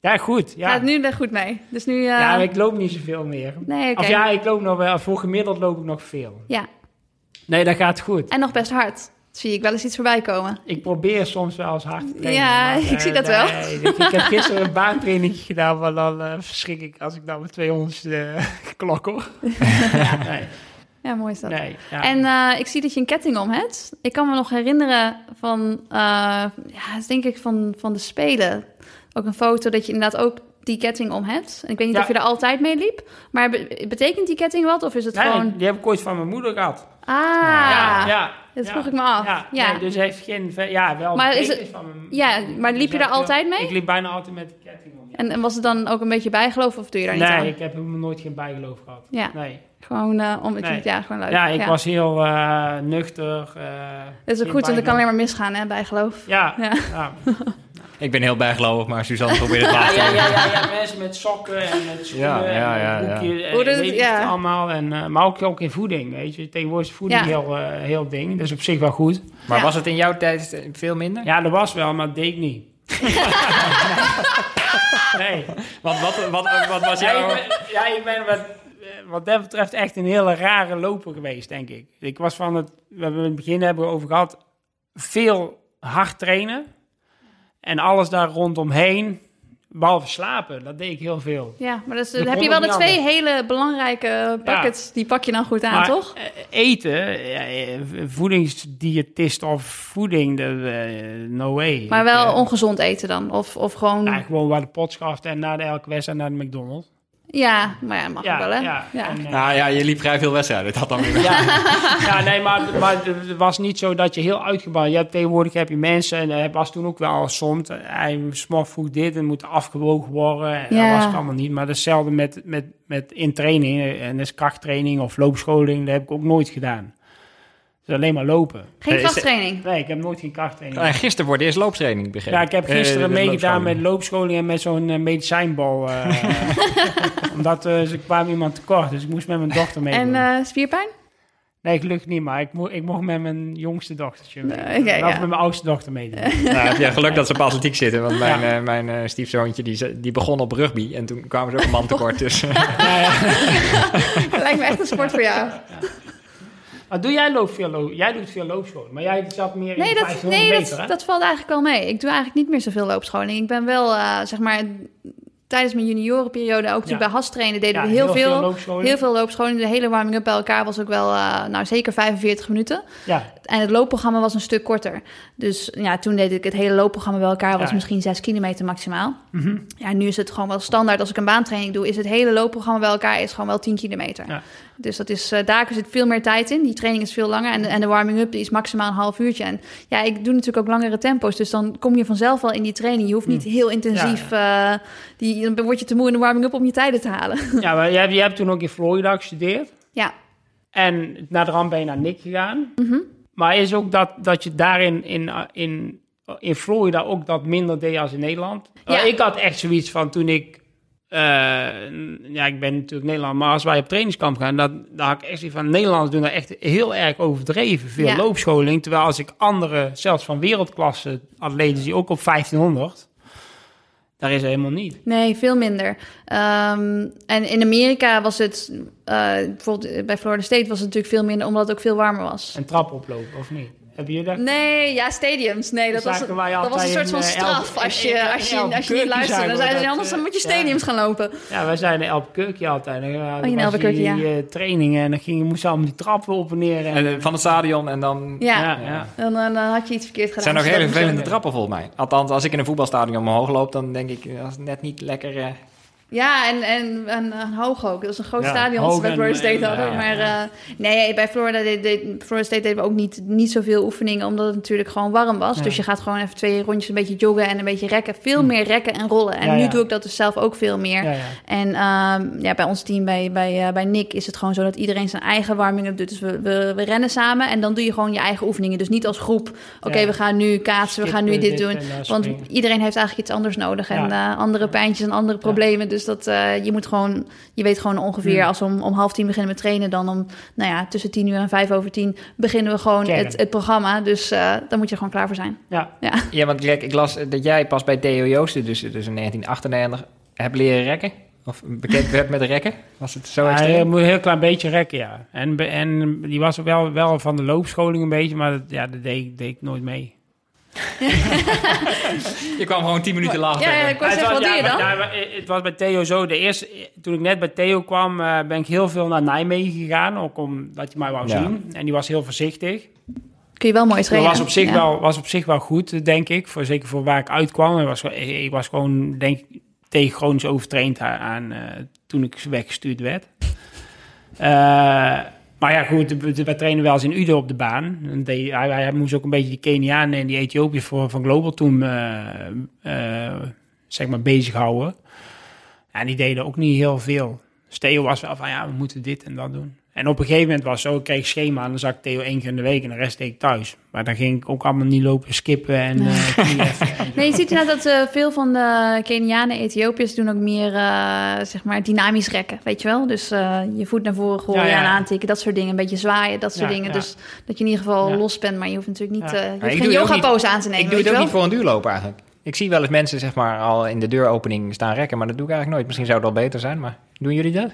Ja, goed. Ja, Gaat nu er goed mee? Dus nu... eh, ja maar ik loop niet zoveel meer. Nee, oké. Of ja, ik loop nog wel. Voor gemiddeld loop ik nog veel. Ja, Nee, dat gaat goed. en nog best hard. Zie ik wel eens iets voorbij komen. Ik probeer soms wel eens hard te trainen. Ja, maar, ik eh, zie dat wel. ik, ik heb gisteren een baantraining gedaan, maar dan eh, verschrik ik als ik dan met 200 uh, klok hoor. ja, nee, Ja, mooi is dat. nee. Ja. En eh, ik zie dat je een ketting om hebt. Ik kan me nog herinneren van, eh, ja, is denk ik van, van de Spelen. Ook een foto dat je inderdaad ook die ketting om hebt. En ik weet niet Ja. of je er altijd mee liep. Maar be- betekent die ketting wat? Of is het nee, gewoon... die heb ik ooit van mijn moeder gehad. Ah, ja, ja. dat vroeg ik me af. Ja. Nee, dus heeft geen... Ja, wel Maar is het- van mijn ja, maar liep je daar altijd mee? Ik liep bijna altijd met de ketting om. en, en was het dan ook een beetje bijgeloof of doe je daar niet nee, aan? ik heb helemaal nooit geen bijgeloof gehad. Ja. Nee. Gewoon eh, om het Nee. ja, gewoon leuk. Ja, ik was heel eh, nuchter. eh, Dat is ook goed, want dat kan alleen maar misgaan, hè, bijgeloof. Ja, Ja. ja. Ik ben heel bijgelovig, maar Suzanne probeert het Ja, later. ja, ja, ja, ja, mensen met sokken en met schoenen Ja, ja, en ja, ja. boekje, en weet ja. het allemaal. En, maar ook, ook in voeding, weet je. Tegenwoordig is voeding Ja. heel, heel ding, dat is op zich wel goed. Maar Ja. was het in jouw tijd veel minder? Ja, dat was wel, maar dat deed ik niet. nee. Want wat, wat, wat was Ja, jouw... ik ben, ja, ik ben wat, wat dat betreft echt een hele rare loper geweest, denk ik. Ik was van het, we hebben in het begin hebben we over gehad, veel hard trainen. En alles daar rondomheen, behalve slapen, dat deed ik heel veel. Ja, maar dan heb je wel de twee hele belangrijke buckets. Die pak je dan goed aan, Maar, toch? eh, Eten, eh, voedingsdiëtist of voeding, eh, no way. Maar wel eh, ongezond eten dan? Of, of gewoon... ja, Ja, gewoon waar de pot schaft en na de elke wedstrijd naar de McDonald's. Maar ja, mag Ja, ook wel, hè? ja. Ja. En, eh, Nou ja, je liep vrij veel wedstrijden. Dat dan weer. Ja, ja nee, maar, maar het was niet zo dat je heel uitgebouwd... Je hebt, tegenwoordig heb je mensen, en dat was toen ook wel soms... Hij smort vroeg dit en moet afgewogen worden. En Ja. Dat was het allemaal niet. Maar dat is hetzelfde met, met, met in training. En dat is krachttraining of loopscholing. Dat heb ik ook nooit gedaan. Dus alleen maar lopen. Geen krachttraining. Nee, ik heb nooit geen krachttraining. Eh, gisteren voor de eerste looptraining begrepen. Ja, ik heb gisteren meegedaan met loopscholing. en met zo'n eh, medicijnbal. eh, omdat eh, ze kwamen iemand tekort, dus ik moest met mijn dochter meedoen. En eh, spierpijn? Nee, gelukkig niet, maar ik, mo ik mocht met mijn jongste dochtertje mee. Ja. met mijn oudste dochter meedoen. Nou, heb je geluk dat ze op atletiek zitten. Want mijn, Ja. eh, mijn eh, stiefzoontje die, ze- die begon op rugby. En toen kwamen ze ook een man tekort. Dus eh, Lijkt me echt een sport voor jou. Maar doe jij loop veel loop? Jij doet veel loopscholen, maar jij zat meer in Nee, de dat, 1500 nee meter, dat, dat valt eigenlijk wel mee. Ik doe eigenlijk niet meer zoveel loopscholing. Ik ben wel, eh, zeg maar, tijdens mijn juniorenperiode, ook toen Ja. bij Has trainen, deden Ja, we heel, veel, loopscholing. heel veel loopscholing. De hele warming-up bij elkaar was ook wel, eh, nou zeker 45 minuten. Ja, En het loopprogramma was een stuk korter. Dus ja, toen deed ik het hele loopprogramma bij elkaar, was Ja. misschien 6 kilometer maximaal. Mhm. Ja, nu is het gewoon wel standaard. Als ik een baantraining doe, is het hele loopprogramma bij elkaar is gewoon wel 10 kilometer. Ja. Dus dat is, eh, daar zit veel meer tijd in. Die training is veel langer. En de, en de warming-up die is maximaal een half uurtje. En ja, ik doe natuurlijk ook langere tempo's. Dus dan kom je vanzelf wel in die training. Je hoeft niet heel intensief... eh, die, dan word je te moe in de warming-up om je tijden te halen. ja maar jij, jij hebt toen ook in Florida gestudeerd. ja, En na de rand ben je naar Nick gegaan. Mhm. Maar is ook dat, dat je daarin in, in, in Florida ook dat minder deed als in Nederland? Ja. Uh, ik had echt zoiets van toen ik... eh, ja, ik ben natuurlijk Nederland, maar als wij op trainingskamp gaan, dat, daar had ik echt zoiets van... Nederlanders doen daar echt heel erg overdreven. Veel Ja. loopscholing. Terwijl als ik andere, zelfs van wereldklasse atleten zie, ook op 1500... Daar is er helemaal niet. nee, veel minder. Ehm, en in Amerika was het... eh, bijvoorbeeld bij Florida State was het natuurlijk veel minder... omdat het ook veel warmer was. Een trap oplopen, of niet? Hebben jullie dat? Nee, ja, stadiums. Nee, dat was, dat was een soort van in, eh, straf als in- je, in- als je, in als je niet luisterde. Dan zeiden ze, anders dan eh, moet je ja. stadiums gaan lopen. Ja, wij zijn in Albuquerque altijd. Dan, ja, Oh, in was Albuquerque, die, ja. eh, trainingen en dan gingen, moesten allemaal die trappen op en neer. En, En, van het stadion en dan... Ja, ja, ja. Dan, dan had je iets verkeerd gedaan. Het zijn ook Dus hele vervelende moest- trappen volgens mij. Althans, als ik in een voetbalstadion omhoog loop, dan denk ik, dat is net niet lekker... Ja, en, en, en, en hoog ook. Dat is een groot Ja, stadion als we bij Florida State en- hadden. ja, maar eh, nee, bij Florida, deed, deed- Florida State deden we ook niet, niet zoveel oefeningen, omdat het natuurlijk gewoon warm was. Ja. Dus je gaat gewoon even twee rondjes een beetje joggen en een beetje rekken. Veel meer rekken en rollen. En nu doe ik dat dus zelf ook veel meer. En ehm, ja, bij ons team, bij, bij, eh, bij Nick, is het gewoon zo dat iedereen zijn eigen warming-up doet. Dus we, we, we rennen samen en dan doe je gewoon je eigen oefeningen. Dus niet als groep, oké, we gaan nu kaatsen, we gaan nu dit doen. en, eh, Want iedereen heeft eigenlijk iets anders nodig. En andere pijntjes en andere problemen. Dus dat, eh, je moet gewoon, je weet gewoon ongeveer Hmm. als we om, om half tien beginnen met trainen, dan om, nou ja, tussen tien uur en vijf over tien beginnen we gewoon het, het programma. Dus eh daar moet je gewoon klaar voor zijn. Ja. Ja. Ja, want Jack, ik las dat jij pas bij Theo Joosten, dus, dus in 1998, hebt leren rekken. Of bekend werd met rekken. Was het zo Ja, extreem? moet een heel klein beetje rekken, ja. En, be- en die was wel, wel van de loopscholing een beetje, maar dat, ja, dat deed, deed ik nooit mee. Je kwam gewoon 10 minuten later. Ja, ja, ik zeggen, was- wat je dan? ja, het was bij Theo zo. De eerste, toen ik net bij Theo kwam, eh, ben ik heel veel naar Nijmegen gegaan. Ook omdat hij mij wou Ja. zien. En die was heel voorzichtig. Kun je wel mooi Dat trainen. was op, zich Ja. wel, was op zich wel goed, denk ik. Voor, zeker voor waar ik uitkwam. Ik was, ik was gewoon, denk ik, tegen chronisch overtraind aan, aan, eh, toen ik weggestuurd werd. Eh, maar ja, goed, we- trainen wel eens in Udo op de baan. Hij, moest ook een beetje die Kenianen en die Ethiopiërs van Global toen eh, eh, zeg maar bezighouden. En die deden ook niet heel veel. Theo was wel van, ja, we moeten dit en dat doen. En op een gegeven moment was het zo, ik kreeg schema en dan zag ik Theo één keer in de week en de rest deed ik thuis. Maar dan ging ik ook allemaal niet lopen skippen en eh, zo. Nee, je ziet inderdaad dat eh, veel van de Kenianen en Ethiopiërs doen ook meer, eh, zeg maar, dynamisch rekken, weet je wel? Dus eh, je voet naar voren gooien Ja, ja. en aantikken, dat soort dingen. Een beetje zwaaien, dat soort Ja, dingen. ja. Dus dat je in ieder geval Ja. los bent, maar je hoeft natuurlijk niet, Ja. eh, je hoeft geen ook yoga-pose aan te nemen, ik doe het ook niet voor een duurloop eigenlijk. Ik zie wel eens mensen zeg maar al in de deuropening staan rekken, maar dat doe ik eigenlijk nooit. Misschien zou het wel beter zijn, maar doen jullie dat?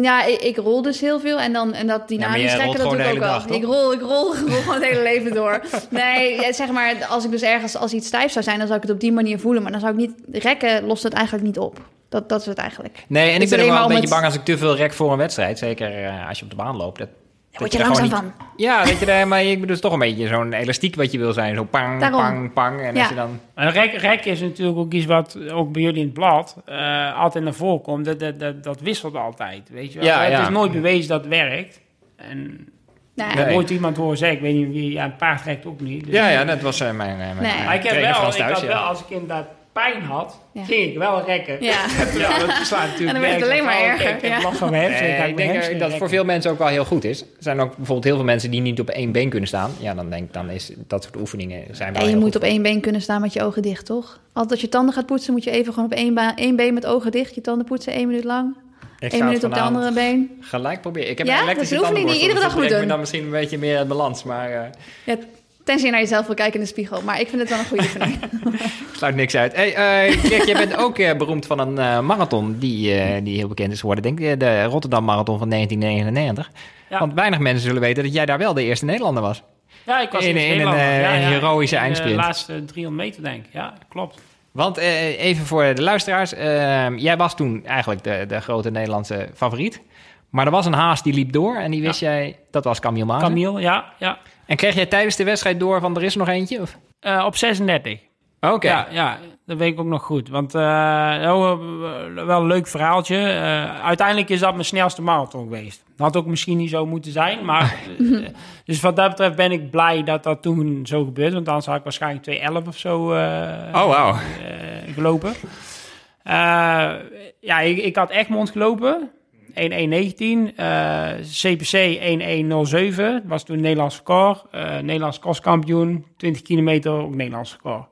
Ja, ik, ik rol dus heel veel en, dan, en dat dynamisch rekken, dat doe ik ook wel. ik rol, ik rol, ik rol gewoon het hele leven door. Nee, zeg maar, als ik dus ergens, als iets stijf zou zijn, dan zou ik het op die manier voelen. Maar dan zou ik niet, rekken lost het eigenlijk niet op. Dat, dat is het eigenlijk. Nee, en ik ben ook wel een beetje het- bang als ik te veel rek voor een wedstrijd. Zeker eh, als je op de baan loopt. Dat, word dat je er langzaam van. Ja, dat je daar, maar ik bedoel, het is toch een beetje zo'n elastiek wat je wil zijn. Zo pang, Daarom. pang, pang. En Ja. als je dan... En rek, rek is natuurlijk ook iets wat ook bij jullie in het blad eh, altijd naar voren komt. Dat, dat, dat, dat wisselt altijd, weet je wel. Ja, het ja. is nooit bewezen dat het werkt. En Nee. ik heb Nee. nooit iemand horen zeggen, ik weet niet wie, ja, een paard rekt ook niet. Dus- Ja, ja, dat was eh, mijn, eh, mijn Nee. Maar ik heb wel, Frans ik thuis, had ja. wel, als ik inderdaad pijn had, Ja. ging ik wel rekken. Ja. Ja, dat slaat natuurlijk En dan werd het alleen maar Oh, erger, Ik heb ja. last van mijn hamstring, Nee, ga ik denk dat het voor veel mensen ook wel heel goed is. Er zijn ook bijvoorbeeld heel veel mensen die niet op één been kunnen staan. Ja, dan denk ik, dan is dat soort oefeningen zijn wel En je heel moet goed. op één been kunnen staan met je ogen dicht, toch? Altijd als je tanden gaat poetsen, moet je even gewoon op één, één been met ogen dicht je tanden poetsen, één minuut lang. Ik Eén minuut het op de andere been. Gelijk proberen. Ik heb Ja? een Dat is elektrische een oefening die je iedere dus dag moet doen. me dan misschien een beetje meer uit balans. Maar eh, Ja, tenzij je naar jezelf wil kijken in de spiegel. Maar ik vind het wel een goede oefening. sluit niks uit. Hey, eh, Jack, jij bent ook eh, beroemd van een eh, marathon die, eh, die heel bekend is geworden. Denk ik, de Rotterdam Marathon van 1999. Ja. Want weinig mensen zullen weten dat jij daar wel de eerste Nederlander was. Ja, ik was In- eerst in een, Nederlander. Ja, heroïsche in eindsprint. De laatste 300 meter, denk ik. Ja, klopt. Want eh, even voor de luisteraars. eh, jij was toen eigenlijk de, de grote Nederlandse favoriet. Maar er was een haas die liep door en die wist jij, dat was Camille Maas. Camille, ja, ja. En kreeg jij tijdens de wedstrijd door van er is nog eentje? Of? Eh, op 36. Oké. Ja, ja, dat weet ik ook nog goed. Want eh, wel een leuk verhaaltje. Uiteindelijk is dat mijn snelste marathon geweest. Had ook misschien niet zo moeten zijn. Maar, dus wat dat betreft ben ik blij dat dat toen zo gebeurde. Want anders had ik waarschijnlijk 2.11 of zo Oh, eh, gelopen. Ja, ik, ik had Egmond gelopen. 1.1.19. eh CPC 1.1.07. Dat was toen Nederlands record. Eh Nederlands crosskampioen. 20 kilometer, ook Nederlands record.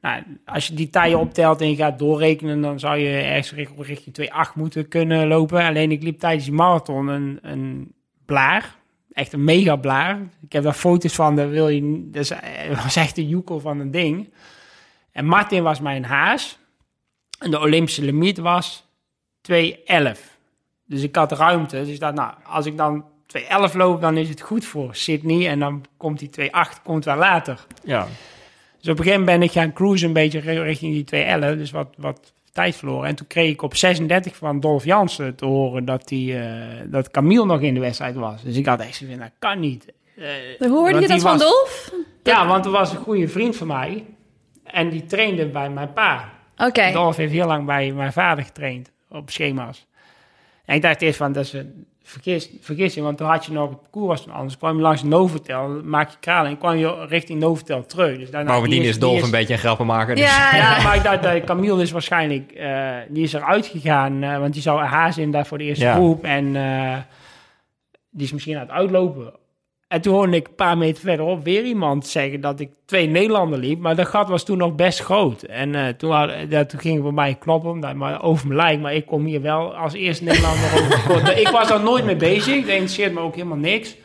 Nou, als je die tijden optelt en je gaat doorrekenen, dan zou je ergens richt- richting 2.8 moeten kunnen lopen. Alleen ik liep tijdens die marathon een, een blaar. Echt een mega blaar. Ik heb daar foto's van, daar wil je, dat het was echt een joekel van een ding. En Martin was mijn haas. En de Olympische limiet was 2.11. Dus ik had ruimte. Dus ik dacht, nou, als ik dan 2.11 loopt, dan is het goed voor Sydney. En dan komt die 2.8 komt wel later. Ja. Dus op een gegeven moment ben ik gaan cruisen een beetje richting die 2.11. Dus wat, wat tijd verloren. En toen kreeg ik op 36 van Dolf Jansen te horen dat, die, uh, dat Camille nog in de wedstrijd was. Dus ik had echt zoiets van, dat kan niet. Uh, hoorde je dat van Dolf? Ja, want er was een goede vriend van mij. En die trainde bij mijn pa. Oké. Okay. Dolf heeft heel lang bij mijn vader getraind op schema's. En ik dacht eerst van, dat is een vergis, vergissing, want toen had je nog het parcours was anders. kwam je langs Novotel, maak je kralen en kwam je richting Novotel terug. Dus daarna, Bovendien is Dolf een beetje een grappenmaker. Dus. Ja, ja, maar ik dacht, dat Camille is waarschijnlijk, uh, die is eruit gegaan, uh, want die zou haas in daar voor de eerste Ja. groep. En uh, die is misschien aan het uitlopen. En toen hoorde ik een paar meter verderop weer iemand zeggen dat ik twee Nederlander liep. Maar dat gat was toen nog best groot. En uh, toen, had, uh, toen ging het bij mij kloppen, dat, maar over mijn lijk. Maar ik kom hier wel als eerste Nederlander over Ik was daar nooit mee bezig. Dat interesseert me ook helemaal niks.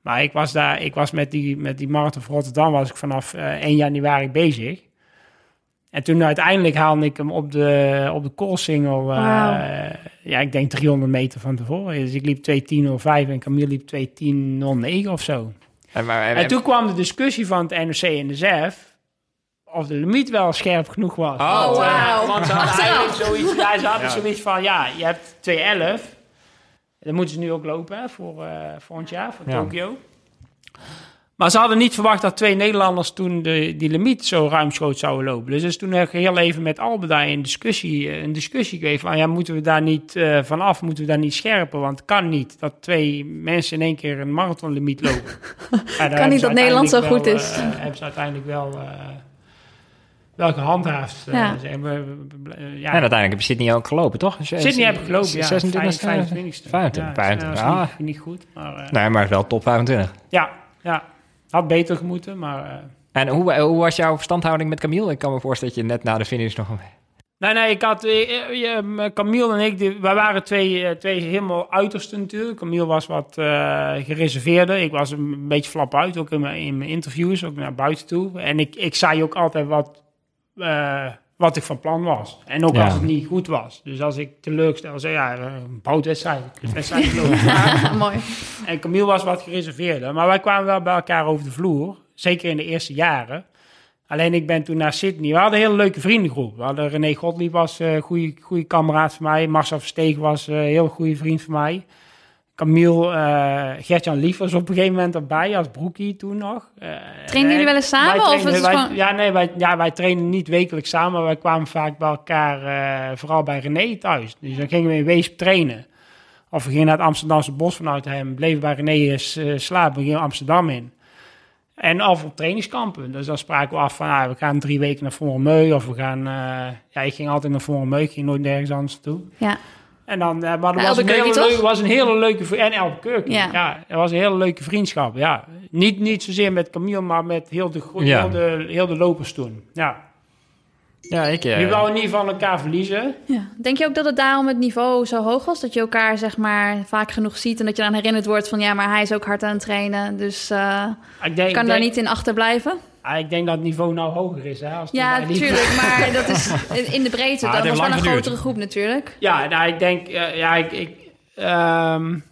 Maar ik was daar, ik was met die, met die marathon van Rotterdam was ik vanaf uh, 1 januari bezig. En toen uiteindelijk haalde ik hem op de, op de koolsingel. Wow. ja, ik denk 300 meter van tevoren. Dus ik liep 2.10.05 en Camille liep 2.10.09 of zo. En, maar, en, en, toen kwam de discussie van het NOC en de ZEF... of de limiet wel scherp genoeg was. Oh, want, wow. want ze hadden eigenlijk zoiets, ja, ze hadden ja. zoiets van... ja, je hebt 2.11... Dan moeten ze nu ook lopen hè, voor uh, volgend jaar, voor ja. Tokio. Maar ze hadden niet verwacht dat twee Nederlanders toen de, die limiet zo ruimschoots zouden lopen. Dus, dus toen heb ik heel even met Albeda in discussie, een discussie gegeven. Van, ja, moeten we daar niet uh, vanaf, moeten we daar niet scherpen? Want het kan niet dat twee mensen in één keer een marathonlimiet lopen. ja, kan niet dat Nederland zo goed wel, is. Uh, hebben ze uiteindelijk wel, uh, wel gehandhaafd. Ja. Ja. En uiteindelijk heb je Sydney ook gelopen, toch? Sydney heb ik gelopen, ja. 26, 25 25, 25. Ja, ah. niet, niet goed. Maar, uh, nee, maar wel top 25. Ja, ja. Had beter gemoeten, maar... Uh, en hoe, hoe, was jouw verstandhouding met Camille? Ik kan me voorstellen dat je net na de finish nog... Nee, nee, ik had... Uh, Camille en ik, die, wij waren twee, twee helemaal uitersten natuurlijk. Camille was wat uh, gereserveerder. Ik was een beetje flap uit, ook in mijn, in mijn interviews, ook naar buiten toe. En ik, ik zei ook altijd wat... Uh, wat ik van plan was. En ook ja. als het niet goed was. Dus als ik teleurgesteld zei, ja, een boutwedstrijd. wedstrijd ja, mooi. En Camille was wat gereserveerder. Maar wij kwamen wel bij elkaar over de vloer. Zeker in de eerste jaren. Alleen ik ben toen naar Sydney. We hadden een hele leuke vriendengroep. We hadden René Godlieb was een uh, goede, goede kameraad van mij. Marcel Versteeg was een uh, heel goede vriend van mij. Camille, uh, Gertjan Lief was op een gegeven moment erbij als broekie toen nog. Uh, trainen jullie wel eens samen? Trainen, of het wij, gewoon... Ja, nee, wij, ja, wij trainen niet wekelijks samen, maar wij kwamen vaak bij elkaar, uh, vooral bij René thuis. Dus dan gingen we in Weesp trainen. Of we gingen naar het Amsterdamse bos vanuit hem, bleven bij René slapen, we gingen Amsterdam in. En af op trainingskampen. Dus dan spraken we af van, ah, we gaan drie weken naar Vormeu, of we gaan... ja, ik ging altijd naar Vormeu, ik ging nooit nergens anders naartoe. Ja. En dan, uh, maar er was een, hele leuke, was een hele leuke en Albuquerque. Ja. ja, er was een hele leuke vriendschap. Ja, niet, niet zozeer met Camille, maar met heel de, ja. heel de, heel de lopers toen. Ja. Ja, ik... Uh... Je wou niet van elkaar verliezen. Ja. Denk je ook dat het daarom het niveau zo hoog was? Dat je elkaar zeg maar vaak genoeg ziet en dat je dan herinnerd wordt van ja, maar hij is ook hard aan het trainen. Dus uh, ik denk, kan ik daar denk, niet in achterblijven? Ah, ik denk dat het niveau nou hoger is. Hè, als ja, natuurlijk, maar dat is in de breedte. Ah, dat was wel een geduurd. grotere groep natuurlijk. Ja, nou, ik denk, uh, ja, ik, ik um,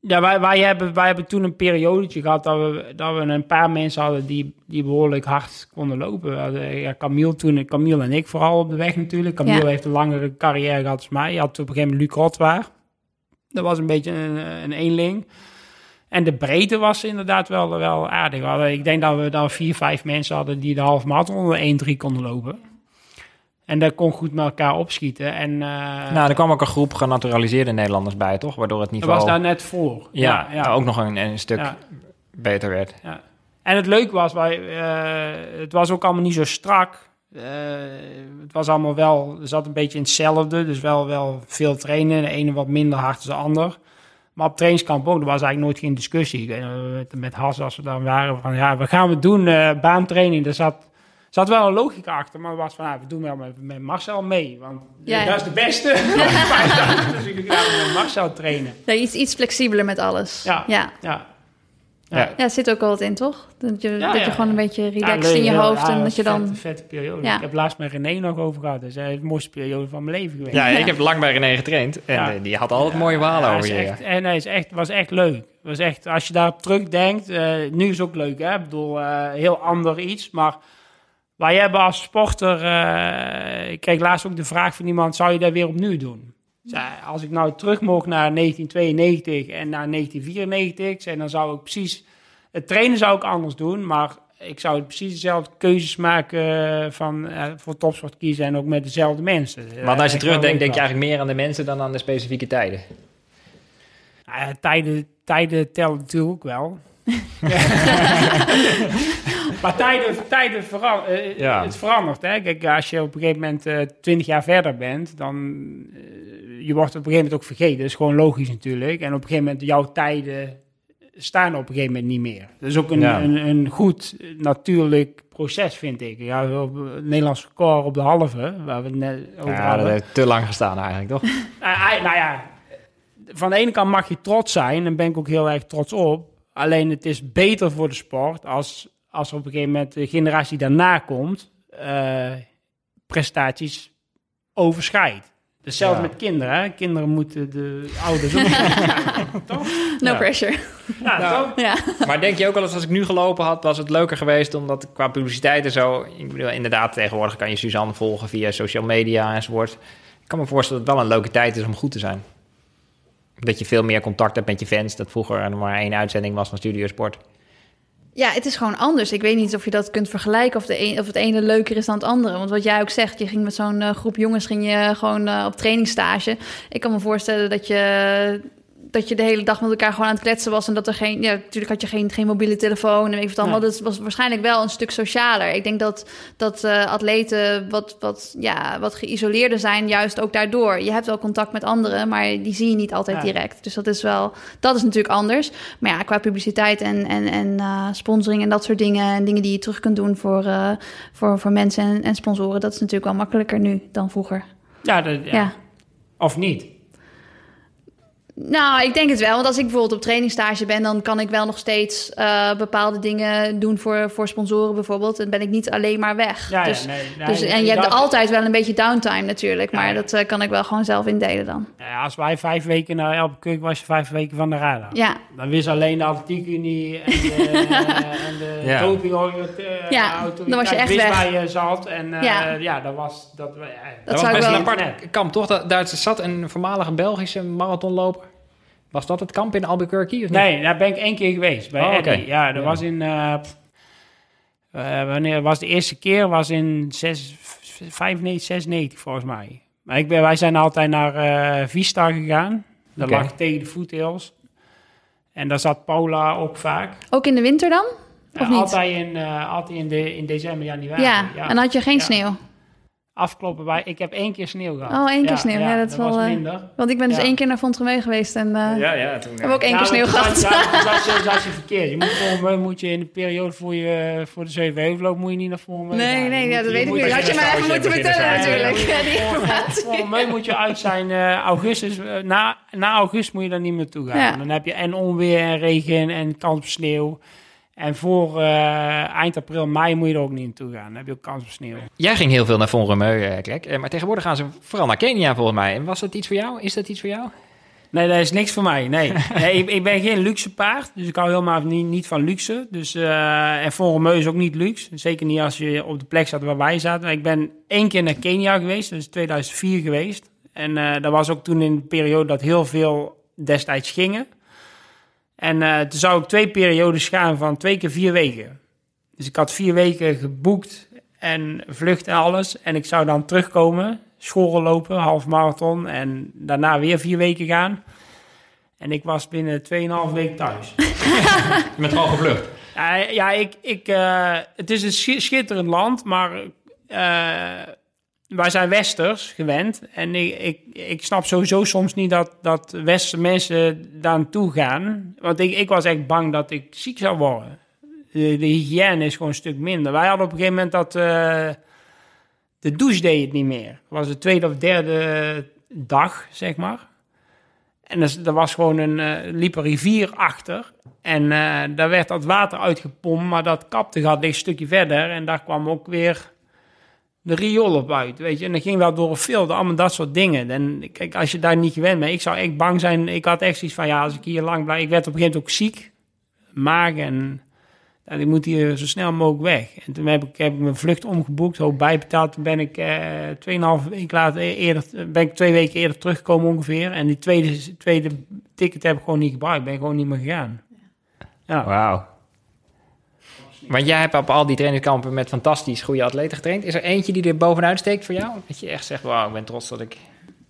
ja, wij, wij, hebben, wij hebben toen een periodetje gehad dat we, dat we een paar mensen hadden die, die behoorlijk hard konden lopen. Ja, Camille toen, Camille en ik vooral op de weg natuurlijk. Camille Ja. heeft een langere carrière gehad als mij. Je had op een gegeven moment Luc Rotwaar. Dat was een beetje een, een eenling. En de breedte was inderdaad wel, wel aardig. Hadden- Ik denk dat we dan vier, vijf mensen hadden die de half marathon onder 1-3 konden lopen. En dat kon goed met elkaar opschieten. En uh, Nou, er kwam ook een groep genaturaliseerde Nederlanders bij, toch? Waardoor het dat niveau was daar net voor. ja, ook nog een, een stuk Ja. beter werd. Ja. En het leuke was, wij, eh, het was ook allemaal niet zo strak. Eh, het was allemaal wel, zat een beetje in hetzelfde. Dus wel, wel veel trainen. De ene wat minder hard dan de ander. Maar op trainingskamp ook, er was eigenlijk nooit geen discussie. Nog, met, met Has, als we daar waren, van ja, wat gaan we doen? Eh, baantraining, er zat, zat wel een logica achter. Maar was van, ja, we doen wel met, met Marcel mee. Want Ja. dat is de beste. dus ik ga met Marcel trainen. Ja, iets, iets flexibeler met alles. Ja. ja. Ja. Ja. Ja, het zit ook wat in, toch? Dat je, Ja, dat je gewoon een beetje relaxed leuk, in je hoofd ja, en dat je dan... Een vette periode. Ja. Ik heb laatst met René nog over gehad. Dat is de mooiste periode van mijn leven geweest. Ja, ik heb lang bij René getraind. En Ja. eh, die had altijd mooie verhalen Ja, over is je. echt, En hij is echt, was echt leuk. Was echt, als je daar terugdenkt, eh nu is het ook leuk, hè? Ik bedoel, eh, heel ander iets. Maar wij hebben als sporter, eh, ik kreeg laatst ook de vraag van iemand, zou je dat weer opnieuw doen? Als ik nou terug mocht naar 1992 en naar 1994, ik zei, dan zou ik precies, het trainen zou ik anders doen, maar ik zou precies dezelfde keuzes maken van eh, voor topsport kiezen en ook met dezelfde mensen. Maar als je wel terugdenkt, denk je eigenlijk meer aan de mensen dan aan de specifieke tijden. Nou tijden, tijden tellen natuurlijk ook wel. maar tijden, tijden veran- eh, Ja. het verandert. Hè? Kijk, als je op een gegeven moment eh 20 jaar verder bent, dan eh, je wordt op een gegeven moment ook vergeten. Dat is gewoon logisch natuurlijk. En op een gegeven moment jouw tijden staan op een gegeven moment niet meer. Dat is ook een, Ja. een, een goed natuurlijk proces, vind ik. Ja, het Nederlands record op de halve, waar we het net over Ja, hadden. dat heeft te lang gestaan eigenlijk, toch? Nou, hij- nou ja, van de ene kant mag je trots zijn, en ben ik ook heel erg trots op. Alleen het is beter voor de sport als, als er op een gegeven moment de generatie daarna komt, eh, prestaties overschrijdt. Hetzelfde Ja. met kinderen. Hè? Kinderen moeten de ouders ook. toch? No Ja. pressure. Ja, toch? Ja. Maar denk je ook wel eens, als ik nu gelopen had, was het leuker geweest, omdat qua publiciteit en zo... Ik bedoel, inderdaad, tegenwoordig kan je Suzanne volgen via social media enzovoort. Ik kan me voorstellen dat het wel een leuke tijd is om goed te zijn. Dat je veel meer contact hebt met je fans. Dat vroeger er maar één uitzending was van Studio Sport. Ja, het is gewoon anders. Ik weet niet of je dat kunt vergelijken of, de of het ene leuker is dan het andere. Want wat jij ook zegt, je ging met zo'n eh, groep jongens ging je gewoon eh, op trainingsstage. Ik kan me voorstellen dat je, dat je de hele dag met elkaar gewoon aan het kletsen was. En dat er geen, ja, natuurlijk had je geen, geen mobiele telefoon en wat allemaal. Nee. Dat was waarschijnlijk wel een stuk socialer. Ik denk dat, dat eh, atleten wat, wat, ja, wat geïsoleerder zijn, juist ook daardoor. Je hebt wel contact met anderen, maar die zie je niet altijd Ja. direct. Dus dat is wel, dat is natuurlijk anders. Maar ja, qua publiciteit en, en, en eh, sponsoring en dat soort dingen. En dingen die je terug kunt doen voor, eh, voor, voor mensen en, en sponsoren. Dat is natuurlijk wel makkelijker nu dan vroeger. Ja, dat, ja. Ja. Of niet? Nou, ik denk het wel. Want als ik bijvoorbeeld op trainingstage ben, dan kan ik wel nog steeds eh, bepaalde dingen doen voor, voor sponsoren bijvoorbeeld. Dan ben ik niet alleen maar weg. Ja, ja, dus, nee, nee, dus, en je hebt dat- altijd wel een beetje downtime natuurlijk. Maar Ja, dat eh, kan ik wel gewoon zelf indelen dan. Ja, als wij vijf weken naar Elbekeuk was je vijf weken van de radar. Ja, Dan wist alleen de atletiekunie en de, en de Ja. dopingautoriteit Ja, dan was je echt wist weg. waar je zat. En eh, Ja. ja. dat was... Dat, ja, Dat was zou ik best wel- een apart kamp, toch? Daar zat een voormalige Belgische marathonloper. Was dat het kamp in Albuquerque? Of niet? Nee, daar ben ik één keer geweest. Bij Oh, Eddie. oké. Ja, dat Ja. was in... eh, eh, wanneer was de eerste keer? Was in 6, 95, 96 volgens mij. Maar ik ben, wij zijn altijd naar eh Vista gegaan. Dat lag tegen de foothills. En daar zat Paula ook vaak. ook in de winter dan? Of Ja, niet? Altijd in, eh, altijd in, de, in december, januari. Ja, en dan had je geen Ja. sneeuw. Afkloppen bij... Ik heb één keer sneeuw gehad. Oh, één keer sneeuw. Ja, dat is wel, was eh, minder. Want ik ben dus Ja. één keer naar Fontremee geweest en eh Ja, ja. Toen, heb ook één keer Ja, sneeuw maar gehad. Dat, dat, dat, is- dat is je verkeerd. Je moet, moet je in de periode voor, je, voor de Zevenheuvelloop moet je niet naar voren. Nee, nee, ja, dat weet ik niet. Had je mij even moeten vertellen natuurlijk. Ja. Volgens mij moet je uit zijn eh, augustus. na, na augustus moet je daar niet meer toe gaan. Ja. Dan heb je en onweer en regen en kans op sneeuw. En voor eh, eind april, mei moet je er ook niet naartoe gaan. Dan heb je ook kans op sneeuw. Jij ging heel veel naar Von Romeu, eh, Klek. Eh, maar tegenwoordig gaan ze vooral naar Kenia volgens mij. En was dat iets voor jou? Is dat iets voor jou? Nee, dat is niks voor mij. Nee, nee ik, ik ben geen luxe paard. Dus ik hou helemaal niet, niet van luxe. Dus, eh en is ook niet luxe. Zeker niet als je op de plek zat waar wij zaten. Ik ben één keer naar Kenia geweest. Dat is 2004 geweest. En dat was ook toen in de periode dat heel veel destijds gingen. En eh, toen zou ik twee periodes gaan van twee keer vier weken. Dus ik had vier weken geboekt en vlucht en alles. En ik zou dan terugkomen, school lopen, half marathon. En daarna weer vier weken gaan. En ik was binnen 2,5 week thuis. Je bent gewoon gevlucht. Ja, ja ik, ik, eh, het is een schi- schitterend land, maar eh, wij zijn westers gewend. En ik, ik, ik snap sowieso soms niet dat, dat westerse mensen daar naartoe gaan. Want ik, ik was echt bang dat ik ziek zou worden. De, hygiëne is gewoon een stuk minder. Wij hadden op een gegeven moment dat eh, de douche deed het niet meer. Het was de tweede of derde dag, zeg maar. En er, was gewoon een, eh, liep een rivier achter. En eh, daar werd dat water uitgepompt, maar dat kapte gaat een stukje verder. En daar kwam ook weer de riool op uit, weet je. En dan ging dat door een filter, allemaal dat soort dingen. En kijk, als je daar niet gewend bent, ik zou echt bang zijn. Ik had echt zoiets van, ja, als ik hier lang blijf... Ik werd op een gegeven moment ook ziek, maag en... Ik moet hier zo snel mogelijk weg. En toen heb ik, heb ik mijn vlucht omgeboekt, hoop bijbetaald. Toen ben ik eh 2,5 week later eerder, ben ik twee weken eerder teruggekomen ongeveer. En die tweede, tweede ticket heb ik gewoon niet gebruikt. Ben gewoon niet meer gegaan. Ja. Want jij hebt op al die trainingskampen met fantastisch goede atleten getraind. Is er eentje die er bovenuit steekt voor jou? Dat je echt zegt, wauw, ik ben trots dat ik...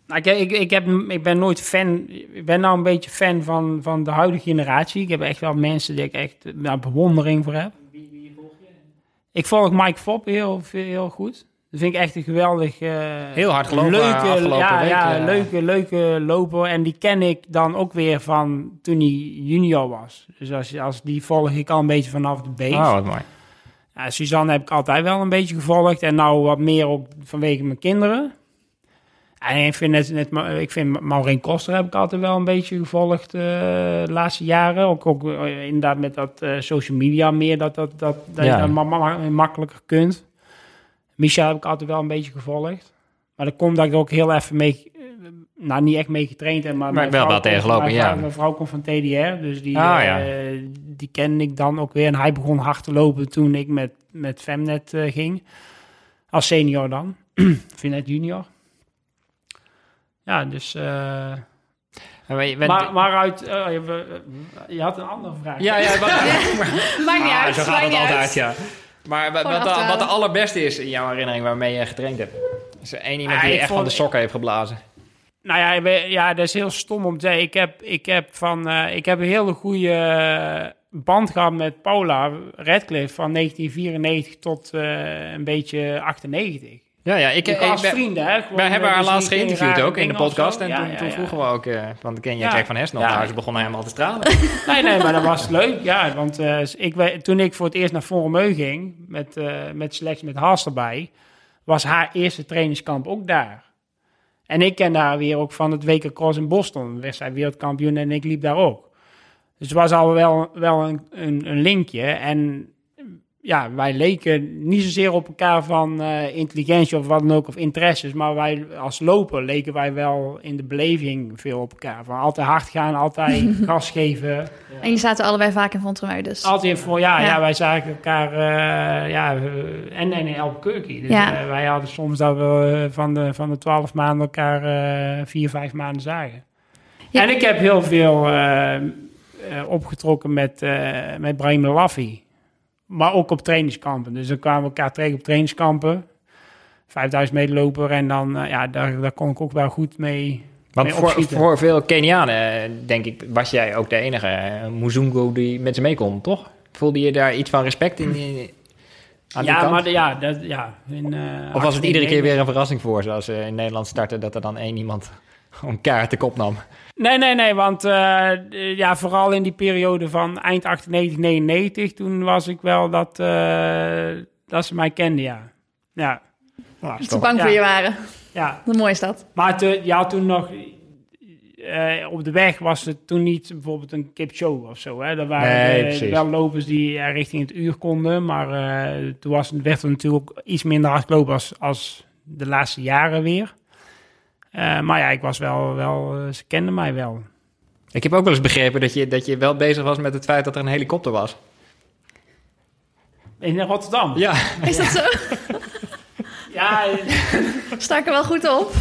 Nou, ik, ik, ik, heb, ik ben nooit fan. Ik ben nou een beetje fan van, van de huidige generatie. Ik heb echt wel mensen die ik echt nou, bewondering voor heb. Ik volg Mike Fop heel, heel goed. Dat vind ik echt een geweldig... eh, Heel hard gelopen leuke, afgelopen ja, week, ja, eh. leuke, leuke loper. En die ken ik dan ook weer van toen hij junior was. Dus als, als die volg ik al een beetje vanaf de base. Oh, wat mooi. Ja, Suzanne heb ik altijd wel een beetje gevolgd. En nou wat meer ook vanwege mijn kinderen. En ik vind, net, net, ik vind Maureen Koster heb ik altijd wel een beetje gevolgd eh, de laatste jaren. Ook, ook eh, inderdaad met dat eh, social media meer, dat, dat, dat, dat Ja. je dat ma- ma- makkelijker kunt. Micha heb ik altijd wel een beetje gevolgd. Maar dat komt dat ik er ook heel even mee, eh, nou niet echt mee getraind heb. Maar, Maar wel wel mijn ja. Mijn vrouw komt van TDR, dus die, Ah, eh, ja. die kende ik dan ook weer. En hij begon hard te lopen toen ik met, met Femnet eh, ging. Als senior dan. Femnet junior. Ja, dus... eh, Maar maar, maar uit... eh, je, had een andere vraag. Ja, ja, Maakt niet Ah, uit. zo gaat het uit. altijd, ja. Maar wat, de, achterhalen. wat de allerbeste is in jouw herinnering waarmee je getraind hebt? Is er één iemand Ah, die je echt vond- van de sokken heeft geblazen? Nou ja, ja, dat is heel stom om te zeggen. Ik heb, ik heb, van, eh, ik heb een hele goede eh, band gehad met Paula Radcliffe van 1994 tot eh, een beetje 98. Ja, ja. Ik, Ik, ik, als ben- vrienden, hè. gewoon, wij hebben eh, haar dus laatst geïnterviewd ook in de podcast. En Ja, toen, ja, toen vroegen we ook, eh want ik ken jij Ja. Jack van. Ja. Nou, ze begon helemaal te stralen. Nee, nee, maar dat was leuk. Ja, want eh, ik, toen ik voor het eerst naar Forum ging, met, eh met selectie met Haas erbij, was haar eerste trainingskamp ook daar. En ik ken haar weer ook van het WK Cross in Boston. Werd zij wereldkampioen en ik liep daar ook. Dus het was al wel, wel een, een, een linkje. En ja, wij leken niet zozeer op elkaar van eh, intelligentie of wat dan ook, of interesses. Maar wij als loper leken wij wel in de beleving veel op elkaar. Van altijd hard gaan, altijd gas geven. En jullie zaten allebei vaak in Fontremeu, dus. Altijd voor, ja, ja. Ja. wij zagen elkaar, eh, ja, en, en in Albuquerque. Dus Ja. eh, wij hadden soms dat we van de, van de twaalf maanden elkaar eh, vier, vijf maanden zagen. Ja. En ik heb heel veel opgetrokken met, eh met Brahim Laffi. Maar ook op trainingskampen. Dus dan kwamen we elkaar tegen op trainingskampen. 5000 meter en dan, eh, ja, daar, daar kon ik ook wel goed mee, Want voor, voor veel Kenianen, denk ik, was jij ook de enige eh, Muzungu die met ze mee kon, toch? Voelde je daar iets van respect in? in aan ja, kant? maar de- ja, dat, ja. In, eh, Of was het iedere keer 18, weer een verrassing voor ze als ze in Nederland starten dat er dan één iemand gewoon kaart de kop nam? Nee, nee, nee, want eh, ja, vooral in die periode van eind 98, 99, toen was ik wel dat, eh, dat ze mij kenden, ja. Ja, Nou, is Dat ze bang ja. voor je waren. ja. Hoe mooi is dat? Maar te, ja, toen nog, eh, op de weg was het toen niet bijvoorbeeld een kipshow of zo. Hè. Er waren Nee, wel lopers die richting het uur konden, maar eh, toen was, werd er natuurlijk ook iets minder hard als, als de laatste jaren weer. Eh, maar ja, ik was wel, wel eh, ze kenden mij wel. Ik heb ook wel eens begrepen dat je, dat je wel bezig was met het feit dat er een helikopter was. In Rotterdam. Ja, Is dat zo? Ja, Sta ik er wel goed op?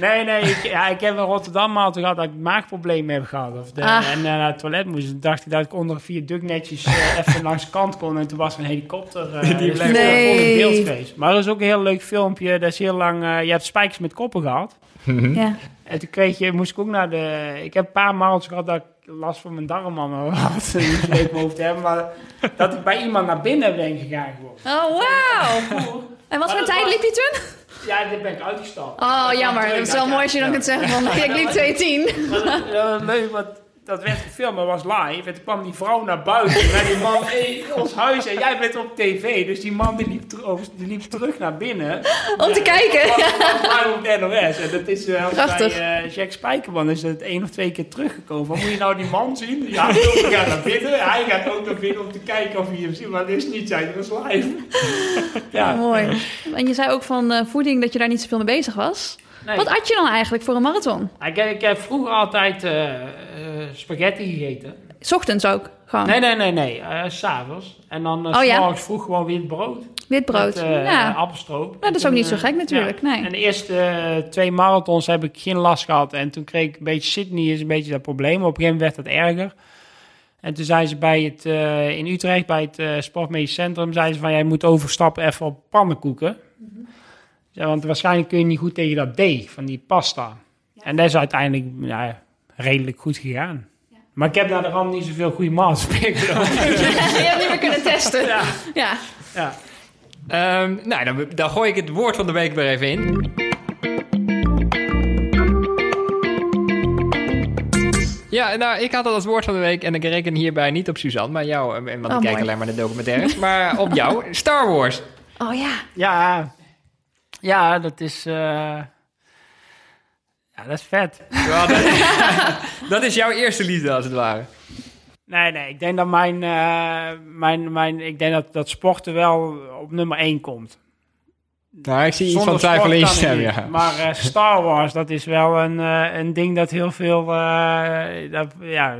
nee, nee. Ik, ja, ik heb in Rotterdam al gehad dat ik maagproblemen heb gehad. Of de, Ah. En eh, naar het toilet moest. Toen dacht ik dat ik onder vier netjes eh, even langs de kant kon. En toen was er een helikopter. eh die bleef bleef Nee. vol in beeld geweest. Maar dat is ook een heel leuk filmpje. Dat is heel lang... eh, je hebt spijkers met koppen gehad. Ja. En toen kreeg je, moest ik ook naar de... Ik heb een paar maanden gehad dat ik last van mijn darmen had. Niet leuk mijn hoofd te hebben. Maar dat ik bij iemand naar binnen ben gegaan gewoon. Oh, wauw. En wat voor dat tijd was- liep je toen? Ja, dit ben ik uitgestapt. Oh, Dat jammer. Het is wel mooi als je dan ja. kunt zeggen van, ik liep 210. Maar dat- dat was leuk, want dat werd gefilmd, maar was live. En toen kwam die vrouw naar buiten. En die man, hey, ons huis en jij bent op tv. Dus die man die liep, ter- die liep terug naar binnen. Om te kijken. Was, was live op de NOS. En dat is uh, Prachtig. bij eh, Jack Spijkerman is het één of twee keer teruggekomen. Van, moet je nou die man zien? Ja, die gaat naar binnen. Hij gaat ook naar binnen om te kijken of hij hem ziet. Maar dat is niet zijn, dat was live. ja, Mooi. En je zei ook van eh, voeding dat je daar niet zoveel mee bezig was. Nee. Wat at je dan eigenlijk voor een marathon? Ik, heb- ik heb vroeger altijd eh, eh, spaghetti gegeten. 's Ochtends ook, gewoon. Nee, nee, nee, nee. s S'avonds. En dan Oh, ja? morgens vroeg gewoon wit brood. Wit brood. Met, ja. appelstroop. dat is ook niet zo gek natuurlijk, ja. nee. En de eerste twee marathons heb ik geen last gehad. En toen kreeg ik een beetje Sydney is een beetje dat probleem. Op een gegeven moment werd dat erger. En toen zijn ze bij het, in Utrecht, bij het Sportmedisch Centrum, zeiden ze van, jij moet overstappen even op pannenkoeken. Ja, want waarschijnlijk kun je niet goed tegen dat deeg van die pasta. En dat is uiteindelijk ja, redelijk goed gegaan. Maar ik heb naar de rand niet zoveel goede genomen. je hebt niet meer kunnen testen. ja, Ja. ja. Ehm, nou, dan, dan gooi ik het woord van de week er even in. Ja, nou, ik had dat als woord van de week en ik reken hierbij niet op Suzanne, maar jou, eh, want ik Oh, kijk mooi. alleen maar de documentaires, maar op jou. Star Wars. Oh ja. Ja, ja, dat is. eh, ja, dat is vet. Ja, dat, dat is jouw eerste liefde, als het ware. Nee, nee, ik denk dat mijn. eh, mijn, mijn ik denk dat, dat sporten wel op nummer 1 komt. Nou, ik zie iets van twijfel in je stem, ja. Maar eh, Star Wars, dat is wel een, eh, een ding dat heel veel. eh, dat, ja,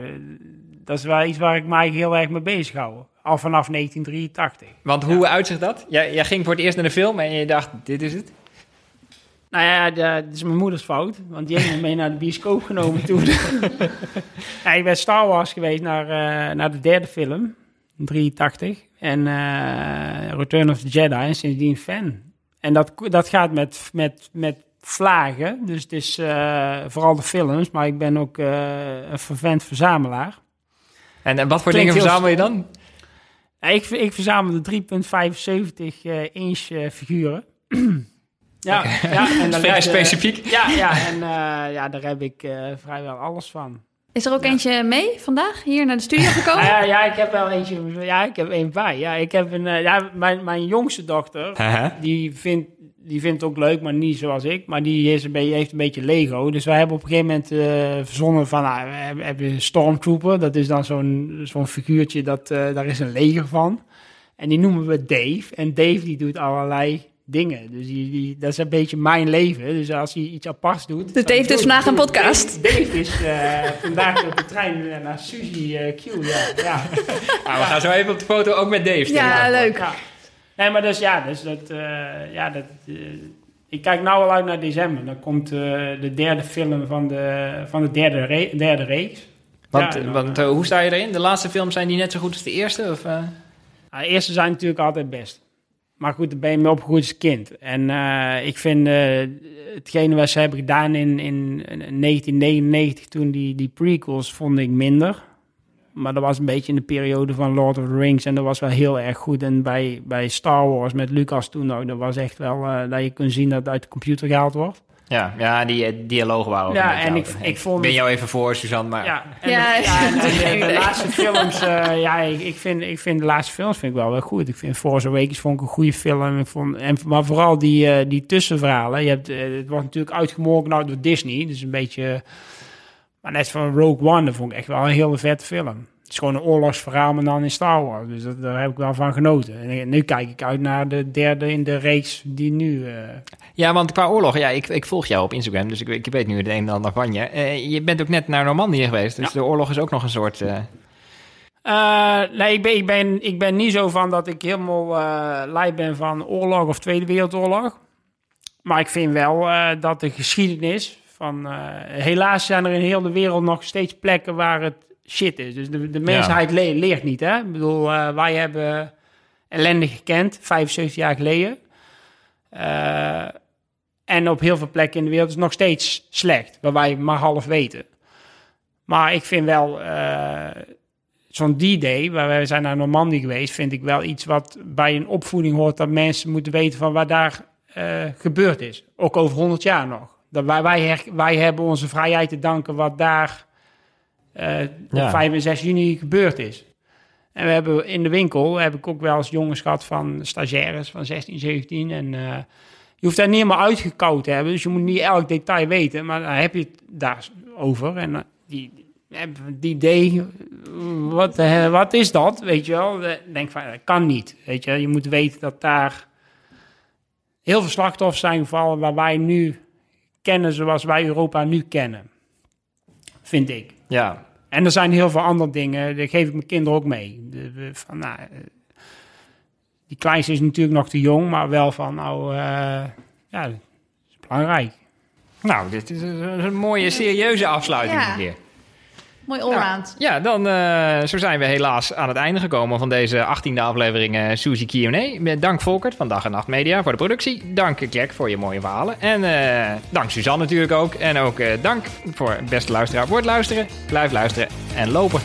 dat is wel iets waar ik mij heel erg mee bezig hou. Al vanaf 1983. Want hoe uitzicht dat? Jij, jij ging voor het eerst naar de film en je dacht, dit is het? Nou ja, dat is mijn moeders fout. Want die heeft me mee naar de bioscoop genomen toen. ja, ik ben Star Wars geweest naar, eh, naar de derde film. 83. En eh, Return of the Jedi. En sindsdien fan. En dat, dat gaat met, met, met vlagen. Dus het is eh, vooral de films. Maar ik ben ook een vervent verzamelaar. En, en wat voor Klinkt dingen verzamel je dan? Ja, ik, ik verzamel de 3,75 eh, inch eh, figuren. ja, ja, en vrij specifiek. Ja, ja en eh, ja, daar heb ik eh, vrijwel alles van. Is er ook eentje mee vandaag hier naar de studio gekomen? ja, ja, ik heb wel eentje. Ja, ik heb één bij. Ja, ik heb een. ja, mijn, mijn jongste dochter, die vindt, die vindt het ook leuk, maar niet zoals ik. Maar die is een beetje, heeft een beetje Lego. Dus wij hebben op een gegeven moment eh, verzonnen van, nou, we hebben, Stormtrooper. Dat is dan zo'n zo'n figuurtje, dat, eh, daar is een leger van. En die noemen we Dave. En Dave die doet allerlei dingen. Dus die, die, dat is een beetje mijn leven. Dus als hij iets aparts doet... Dus Dave doe- vandaag een podcast. Dave, Dave is eh, vandaag op de trein naar Suzy eh, Q. Ja, ja. Nou, we gaan zo even op de foto ook met Dave. Ja, leuk. Ja. Nee, maar dus ja, dus dat, eh, ja, dat, eh, ik kijk nou al uit naar december. Dan komt eh, de derde film van de, van de derde, re- derde reeks. Want, Ja, en dan, want hoe sta je erin? De laatste films zijn die net zo goed als de eerste? Of, de eerste zijn natuurlijk altijd best. Maar goed, dan ben je mee opgegroeid als kind. En ik vind hetgene wat ze hebben gedaan in, in 1999, toen die, die prequels, vond ik minder. Maar dat was een beetje in de periode van Lord of the Rings en dat was wel heel erg goed. En bij, bij Star Wars met Lucas toen ook, dat was echt wel eh, dat je kunt zien dat het uit de computer gehaald wordt. Ja, ja, die eh, dialogen waren ook Ja, en ik- ik vond ben jou even voor, Suzanne, maar... Ja, en Ja, de, ja, en- en de- geen de, idee. laatste films, eh, ja, ik, ik, vind, ik vind de laatste films vind ik wel wel goed. Ik vind Force Awakens vond ik een goede film. Ik vond, en, maar vooral die, eh, die tussenverhalen. Je hebt, het wordt natuurlijk uitgemolken nou door Disney. Dus een beetje... Maar net van Rogue One, dat vond ik echt wel een hele vette film. Het is gewoon een oorlogsverhaal, maar dan in Star Wars. Dus dat, daar heb ik wel van genoten. En nu kijk ik uit naar de derde in de reeks die nu... eh, Ja, want qua oorlog, ja, ik, ik volg jou op Instagram, dus ik, ik weet nu het een en ander van je. Eh, je bent ook net naar Normandië geweest, dus de oorlog is ook nog een soort... eh, nee, ik ben, ik, ben, ik ben niet zo van dat ik helemaal lui ben van oorlog of Tweede Wereldoorlog. Maar ik vind wel dat de geschiedenis van... eh, helaas zijn er in heel de wereld nog steeds plekken waar het shit is. Dus de, de mensheid le- leert niet, hè. Ik bedoel, eh, wij hebben ellende gekend, 75 jaar geleden. Eh, en op heel veel plekken in de wereld is het nog steeds slecht, waar wij maar half weten. Maar ik vind wel... zo'n D-Day, waar wij zijn naar Normandië geweest, vind ik wel iets wat bij een opvoeding hoort dat mensen moeten weten van wat daar gebeurd is. Ook over 100 jaar nog. Dat wij, wij, hebben onze vrijheid te danken wat daar Ja. op 5 en 6 juni gebeurd is. En we hebben in de winkel heb ik ook wel eens jongens gehad van stagiaires van 16, 17. En eh, je hoeft daar niet helemaal uitgekoud te hebben. Dus je moet niet elk detail weten. Maar dan heb je het daarover. En eh, die, die idee, wat, wat is dat? Weet je wel? Ik denk van, dat kan niet. Weet je, je moet weten dat daar heel veel slachtoffers zijn gevallen waar wij nu kennen zoals wij Europa nu kennen. Vind ik. Ja, En er zijn heel veel andere dingen, die geef ik mijn kinderen ook mee. De- de- van, nou, eh, die kleinste is natuurlijk nog te jong, maar wel van, nou, eh, ja, dat is belangrijk. nou, dit is een, een mooie, serieuze afsluiting Ja. Mooi allround. Ja, dan eh, zo zijn we helaas aan het einde gekomen van deze 18e aflevering eh Suzy Q&A. Met Dank Volkert van Dag en Nacht Media voor de productie. Dank Klek voor je mooie verhalen. En eh, dank Suzanne natuurlijk ook. En ook dank voor beste luisteraar voor het luisteren. Blijf luisteren en lopen.